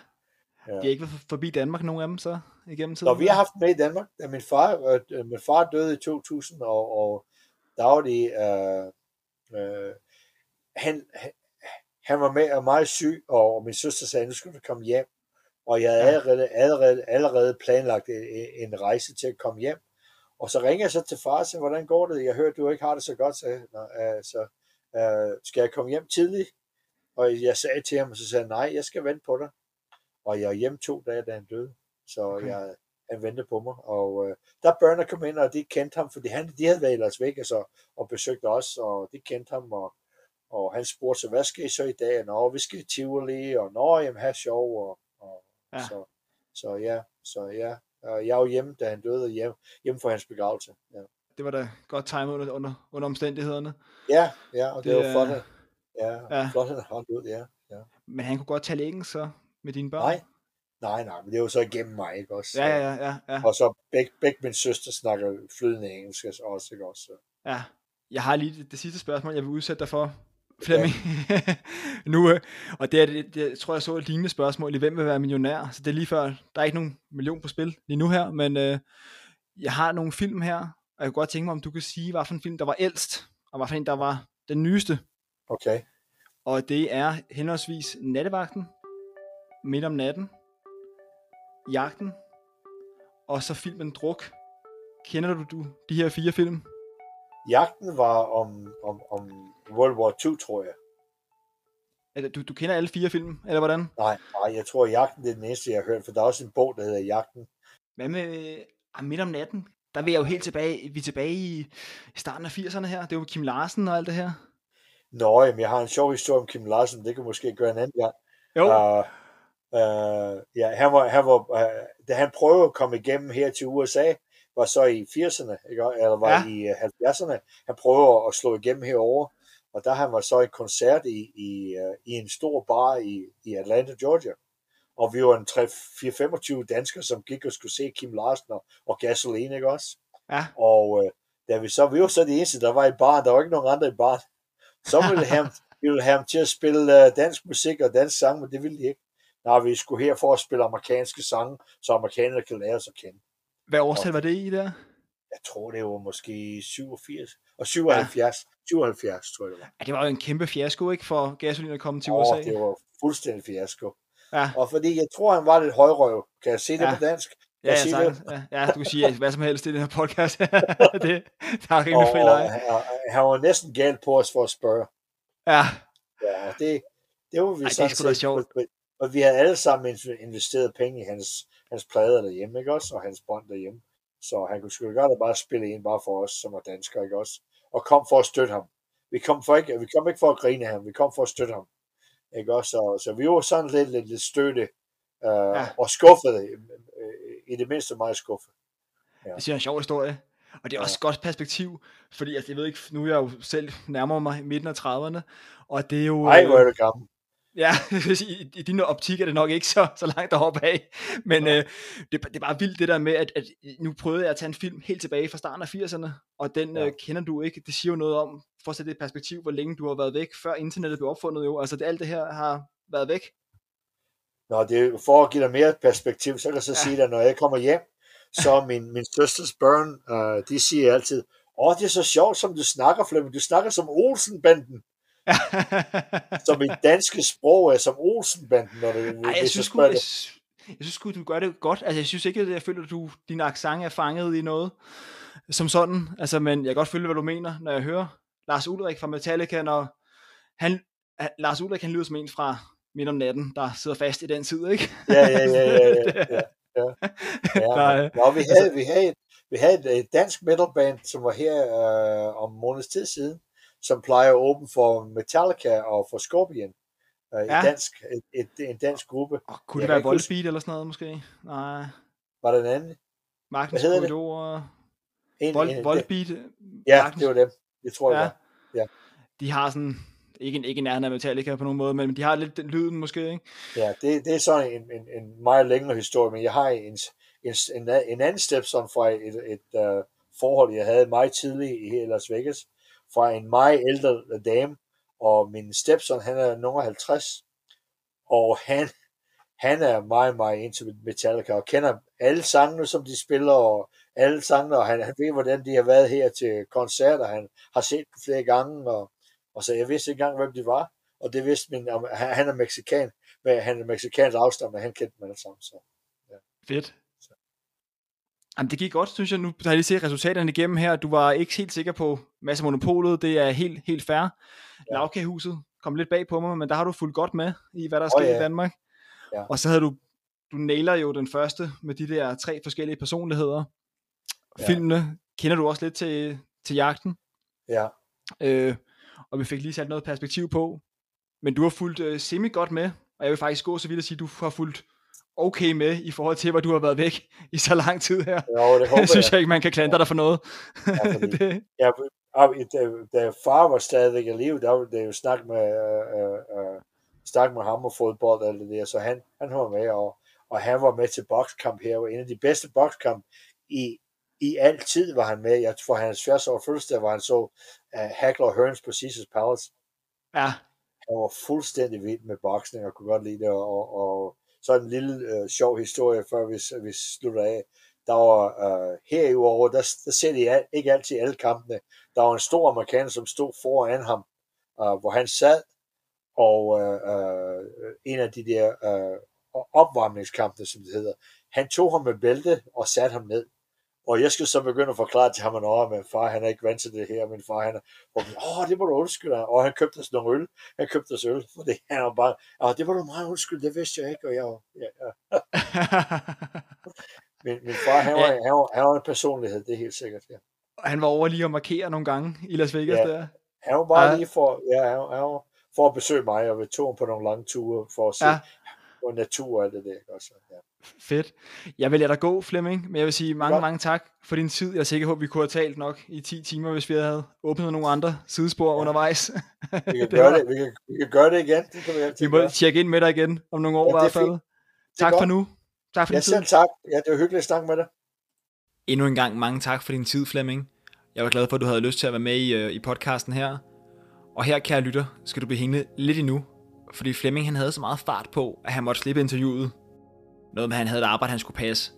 Ja. De har ikke været forbi Danmark, nogen af dem, så igennem tiden? Når vi har haft med i Danmark, da min far, øh, min far døde i 2000, og, og de, øh, øh, han, han- var med og meget syg, og min søster sagde, nu skal du komme hjem. Og jeg havde allerede, allerede, allerede planlagt en, en rejse til at komme hjem. Og så ringer jeg så til far og siger, hvordan går det? Jeg hørte, du ikke har det så godt, så, Nå, øh, så øh, skal jeg komme hjem tidligt? Og jeg sagde til ham, og så sagde han, nej, jeg skal vente på dig. Og jeg er hjemme to dage, da han døde. Så okay. jeg, han ventede på mig. Og øh, der børnene kom ind, og de kendte ham, fordi han, de havde været i Las Vegas og, og besøgt os, og de kendte ham, og, og han spurgte så, hvad skal I så i dag? Nå, vi skal i Tivoli, og nå, jamen, have sjov, og, og Ja. så, så ja, så ja. Og jeg var hjemme, da han døde, og hjem, hjemme for hans begravelse. Ja, Det var da godt timet under, under, under omstændighederne. ja, ja og det, Det var flot, at- ja, Ja. ja. flot, at han holdt ud, ja. ja. Men han kunne godt tale engelsk så med dine børn? Nej, nej, nej, men det var så igennem mig, ikke også? Ja, ja, ja, ja, ja. Og så begge, begge min søster snakker flydende engelsk også, ikke også? Så. ja. Jeg har lige det, det sidste spørgsmål, jeg vil udsætte dig for, Flemming. nu, øh, og det, er, det, det, tror, jeg så et lignende spørgsmål i Hvem vil være millionær? Så det er lige før, der er ikke nogen million på spil lige nu her, men øh, jeg har nogle film her, og jeg kunne godt tænke mig, om du kan sige, hvad for en film, der var ældst, og hvad for en, der var den nyeste. Okay. Og det er henholdsvis Nattevagten, Midt om natten, Jagten, og så filmen Druk. Kender du, du de her fire film? Jagten var om, om, om World War II, tror jeg. Du, du kender alle fire film, eller hvordan? Nej, nej, jeg tror, Jagten det er den eneste, jeg har hørt, for der er også en bog, der hedder Jagten. Hvad med ah, Midt om natten? Der vil jeg jo helt tilbage, vi er tilbage i, i starten af 80'erne her. Det var Kim Larsen og alt det her. Nå, jamen, jeg har en sjov historie om Kim Larsen, det kan måske gøre en anden gang. Jo, uh, Uh, ja, han var, han var, uh, da han prøvede at komme igennem her til USA, var så i 80'erne, ikke? eller var Ja. i uh, 70'erne. Han prøvede at slå igennem herover, og der han var så i koncert i, i, uh, i en stor bar i, i Atlanta, Georgia. Og vi var en 3-4-25 danskere, som gik og skulle se Kim Larsen og, og Gasoline, ikke også? ja. Og øh, da vi så, vi var så de eneste, der var i baren, der var ikke nogen andre i baren. Så ville ham, vi ville have ham til at spille øh, dansk musik og dansk sang, men det ville de ikke. Nej, vi skulle her for at spille amerikanske sange, så amerikanerne kan lære os at kende. Hvad årstal var det i der? Jeg tror, det var måske 87 og 77. Ja. 77, tror jeg det var. Ja, det var jo en kæmpe fiasko, ikke, for gasolin at komme til Åh, USA. det var fuldstændig fiasko. Ja. Og fordi jeg tror, han var lidt højrøv. Kan jeg sige det Ja. på dansk? Ja, jeg ja, ja, ja, du kan sige hvad som helst i den her podcast. det, der er rimelig fri leje. han, var næsten galt på os for at spørge. Ja, Ja, det, det var vi Ej, det er sådan sgu da sjovt. Og vi havde alle sammen inv- investeret penge i hans, hans plader derhjemme, ikke også? Og hans bånd derhjemme. Så han kunne sgu godt bare spille ind bare for os, som var danskere, ikke også? Og kom for at støtte ham. Vi kom, for ikke, vi kom ikke for at grine ham, vi kom for at støtte ham. Ikke også? Så, så vi var sådan lidt, lidt, lidt støtte øh, ja. og skuffede. Øh, I det mindste meget skuffet. det synes jeg er en sjov historie. Og det er også et godt perspektiv, fordi altså, jeg ved ikke, nu er jeg jo selv nærmere mig midten af 30'erne, og det er jo... Ej, hvor er du gammel. Ja, i, i din optik er det nok ikke så, så langt deroppe af, men øh, det, det er bare vildt det der med, at, at nu prøvede jeg at tage en film helt tilbage fra starten af 80'erne, og den Ja. øh, kender du ikke. Det siger jo noget om, for at sætte det i perspektiv, hvor længe du har været væk, før internettet blev opfundet jo. Altså det, alt det her har været væk. Nå, det er for at give dig mere perspektiv, så kan jeg så Ja. sige dig, når jeg kommer hjem, så min, min søsters børn, uh, de siger altid, åh, det er så sjovt, som du snakker, Flemming. Du snakker som Olsenbanden. Så mit danske sprog er som Olsenbanden, når du Ej, jeg synes, sgu, jeg, det. jeg synes sgu, du gør det godt. Altså, jeg synes ikke, at jeg føler, at du, din accent er fanget i noget som sådan. Altså, men jeg kan godt følge, hvad du mener, når jeg hører Lars Ulrik fra Metallica, når han, Lars Ulrik, han lyder som en fra midt om natten, der sidder fast i den tid, ikke? Ja, ja, ja, ja, ja, ja, ja. Ja. Nå, vi havde, vi havde, et, vi havde et, dansk metalband, som var her øh, om måneds tid siden, som plejer at åbne for Metallica og for Scorpion. Øh, Ja. ja. dansk, et, et, en dansk gruppe. Oh, kunne Jeg det være huske- Volbeat eller sådan noget, måske? Nej. Var der en anden? Magnus hedder det? Korridor. En, Vol, en, Volbeat. Ja, Magnus- det var dem. Det tror jeg Ja. var. De har sådan, ikke, ikke nærheden af Metallica på nogen måde, men de har lidt den lyden måske, ikke? Ja, det, det er sådan en, en, en meget længere historie, men jeg har en, en, en, en anden stepson fra et, et, et uh, forhold, jeg havde meget tidligt i her Las Vegas, fra en meget ældre dame, og min stepson, han er nogen 50, og han, han er meget, meget into Metallica, og kender alle sangene, som de spiller, og alle sangene, og han, han ved, hvordan de har været her til koncerter, han har set dem flere gange, og, og så jeg vidste ikke engang, hvem de var, og det vidste min, han, han er meksikan, men han er mexikansk afstamning, han kendte dem alle sammen, så. Fedt. Jamen, det gik godt, synes jeg. Nu har jeg lige set resultaterne igennem her. Du var ikke helt sikker på Masse Monopolet. Det er helt, helt fair. Ja. Lavkagehuset kom lidt bag på mig, men der har du fulgt godt med i, hvad der er sket ja. i Danmark. Ja. Og så havde du, du nailer jo den første med de der tre forskellige personligheder. Ja. Filmene kender du også lidt til, til jagten. Ja, Øh, og vi fik lige sat noget perspektiv på. Men du har fulgt øh, semi godt med, og jeg vil faktisk gå så vidt at sige, at du har fulgt okay med i forhold til, hvor du har været væk i så lang tid her. jo, det håber Jeg synes jeg. jeg ikke, man kan klandre dig for noget. Ja, fordi- det, Ja, da, da far var stadigvæk i live, der var det jo snak med, øh, øh, øh, snak med ham og fodbold og alt det der, så han, han var med, og, og han var med til bokskamp her, og en af de bedste bokskamp i, i al tid var han med. Jeg tror, hans 80 år fødselsdag, var han så uh, Hackler og Hearns på Caesars Palace. ja, Han var fuldstændig vild med boksning og kunne godt lide det, og, og, og så en lille øh, sjov historie, før vi, vi slutter af. Der var øh, her i år, der, der ser de al- ikke altid alle kampene. Der var en stor amerikaner, som stod foran ham, øh, hvor han sad, og øh, øh, en af de der øh, opvarmningskampene, som det hedder, han tog ham med bælte og satte ham ned. Og jeg skulle så begynde at forklare til ham, at "Nå, men far, han er ikke vant til det her. Min far, han er, og, åh, det må du undskylde. Og han købte os nogle øl. Han købte os øl, fordi han var bare, åh, det må du meget undskylde, det vidste jeg ikke. Og jeg, var- ja, ja. Min, min far, han var, Ja. han, var, han var en personlighed, det er helt sikkert. Ja. Og han var over lige at markere nogle gange i Las Vegas Ja. der. Han var bare Ja. lige for, ja, han, var- han var for at besøge mig, og vi tog ham på nogle lange ture for at se Ja. natur og alt det der. Også, ja. Fedt. Jeg vil lade dig gå, Flemming, men jeg vil sige mange, Godt. mange tak for din tid. Jeg er sikker på, at vi kunne have talt nok i 10 timer, hvis vi havde åbnet nogle andre sidespor ja. undervejs. Vi kan, Det gøre det, vi, kan, vi kan gøre det igen. Det kan vi altid Vi må gøre. tjekke ind med dig igen om nogle år Ja, i er hvert fald. Tak for nu. Tak for Ja, din tid. selv tak. Ja, det var hyggeligt at snakke med dig. Endnu en gang mange tak for din tid, Flemming. Jeg var glad for, at du havde lyst til at være med i, øh, i podcasten her. Og her, kære lytter, skal du blive hængende lidt endnu. Fordi Flemming han havde så meget fart på, at han måtte slippe interviewet. Noget med, at han havde et arbejde, han skulle passe.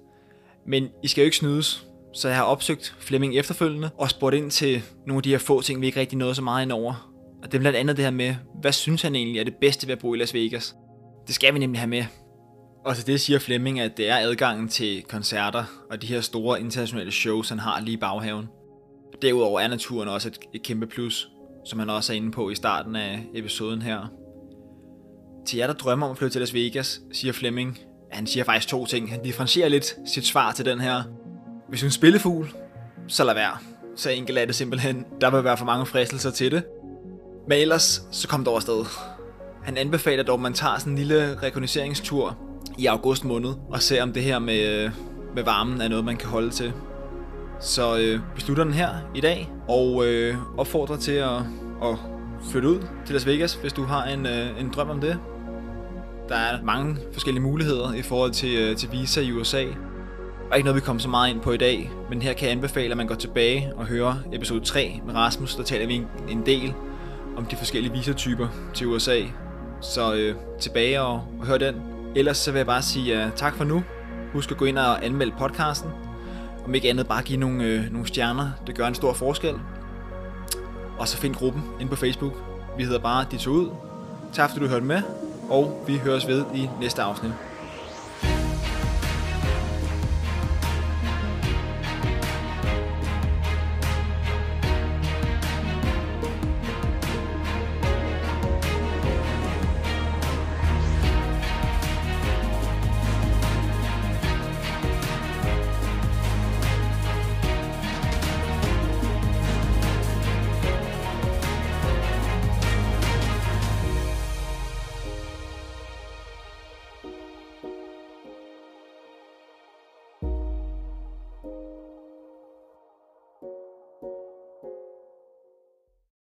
Men I skal jo ikke snydes, så jeg har opsøgt Flemming efterfølgende og spurgt ind til nogle af de her få ting, vi ikke rigtig nåede så meget ind over. Og det er blandt andet det her med, hvad synes han egentlig er det bedste ved at bo i Las Vegas? Det skal vi nemlig have med. Og til det siger Flemming, at det er adgangen til koncerter og de her store internationale shows, han har lige i baghaven. Derudover er naturen også et, et kæmpe plus, som han også er inde på i starten af episoden her. Til jer, der drømmer om at flytte til Las Vegas, siger Flemming, han siger faktisk to ting. Han differentierer lidt sit svar til den her. Hvis du er en spillefugl, så lad være. Så enkelt er det simpelthen. Der vil være for mange fristelser til det. Men ellers, så kom dog afsted. Han anbefaler dog, at man tager sådan en lille rekognoseringstur i august måned, og ser om det her med, med varmen er noget, man kan holde til. Så øh, vi slutter den her i dag, og øh, opfordrer til at, at flytte ud til Las Vegas, hvis du har en, øh, en drøm om det. Der er mange forskellige muligheder i forhold til, øh, til visa i USA. Og ikke noget, vi kommer så meget ind på i dag, men her kan jeg anbefale, at man går tilbage og hører episode 3 med Rasmus. Der taler vi en, en del om de forskellige visatyper til USA. Så øh, tilbage og, og hør den. Ellers så vil jeg bare sige uh, tak for nu. Husk at gå ind og anmelde podcasten. Om ikke andet bare give nogle, øh, nogle stjerner. Det gør en stor forskel. Og så find gruppen ind på Facebook. Vi hedder bare De tog ud. Tak fordi du hørte med. Og vi høres ved i næste afsnit.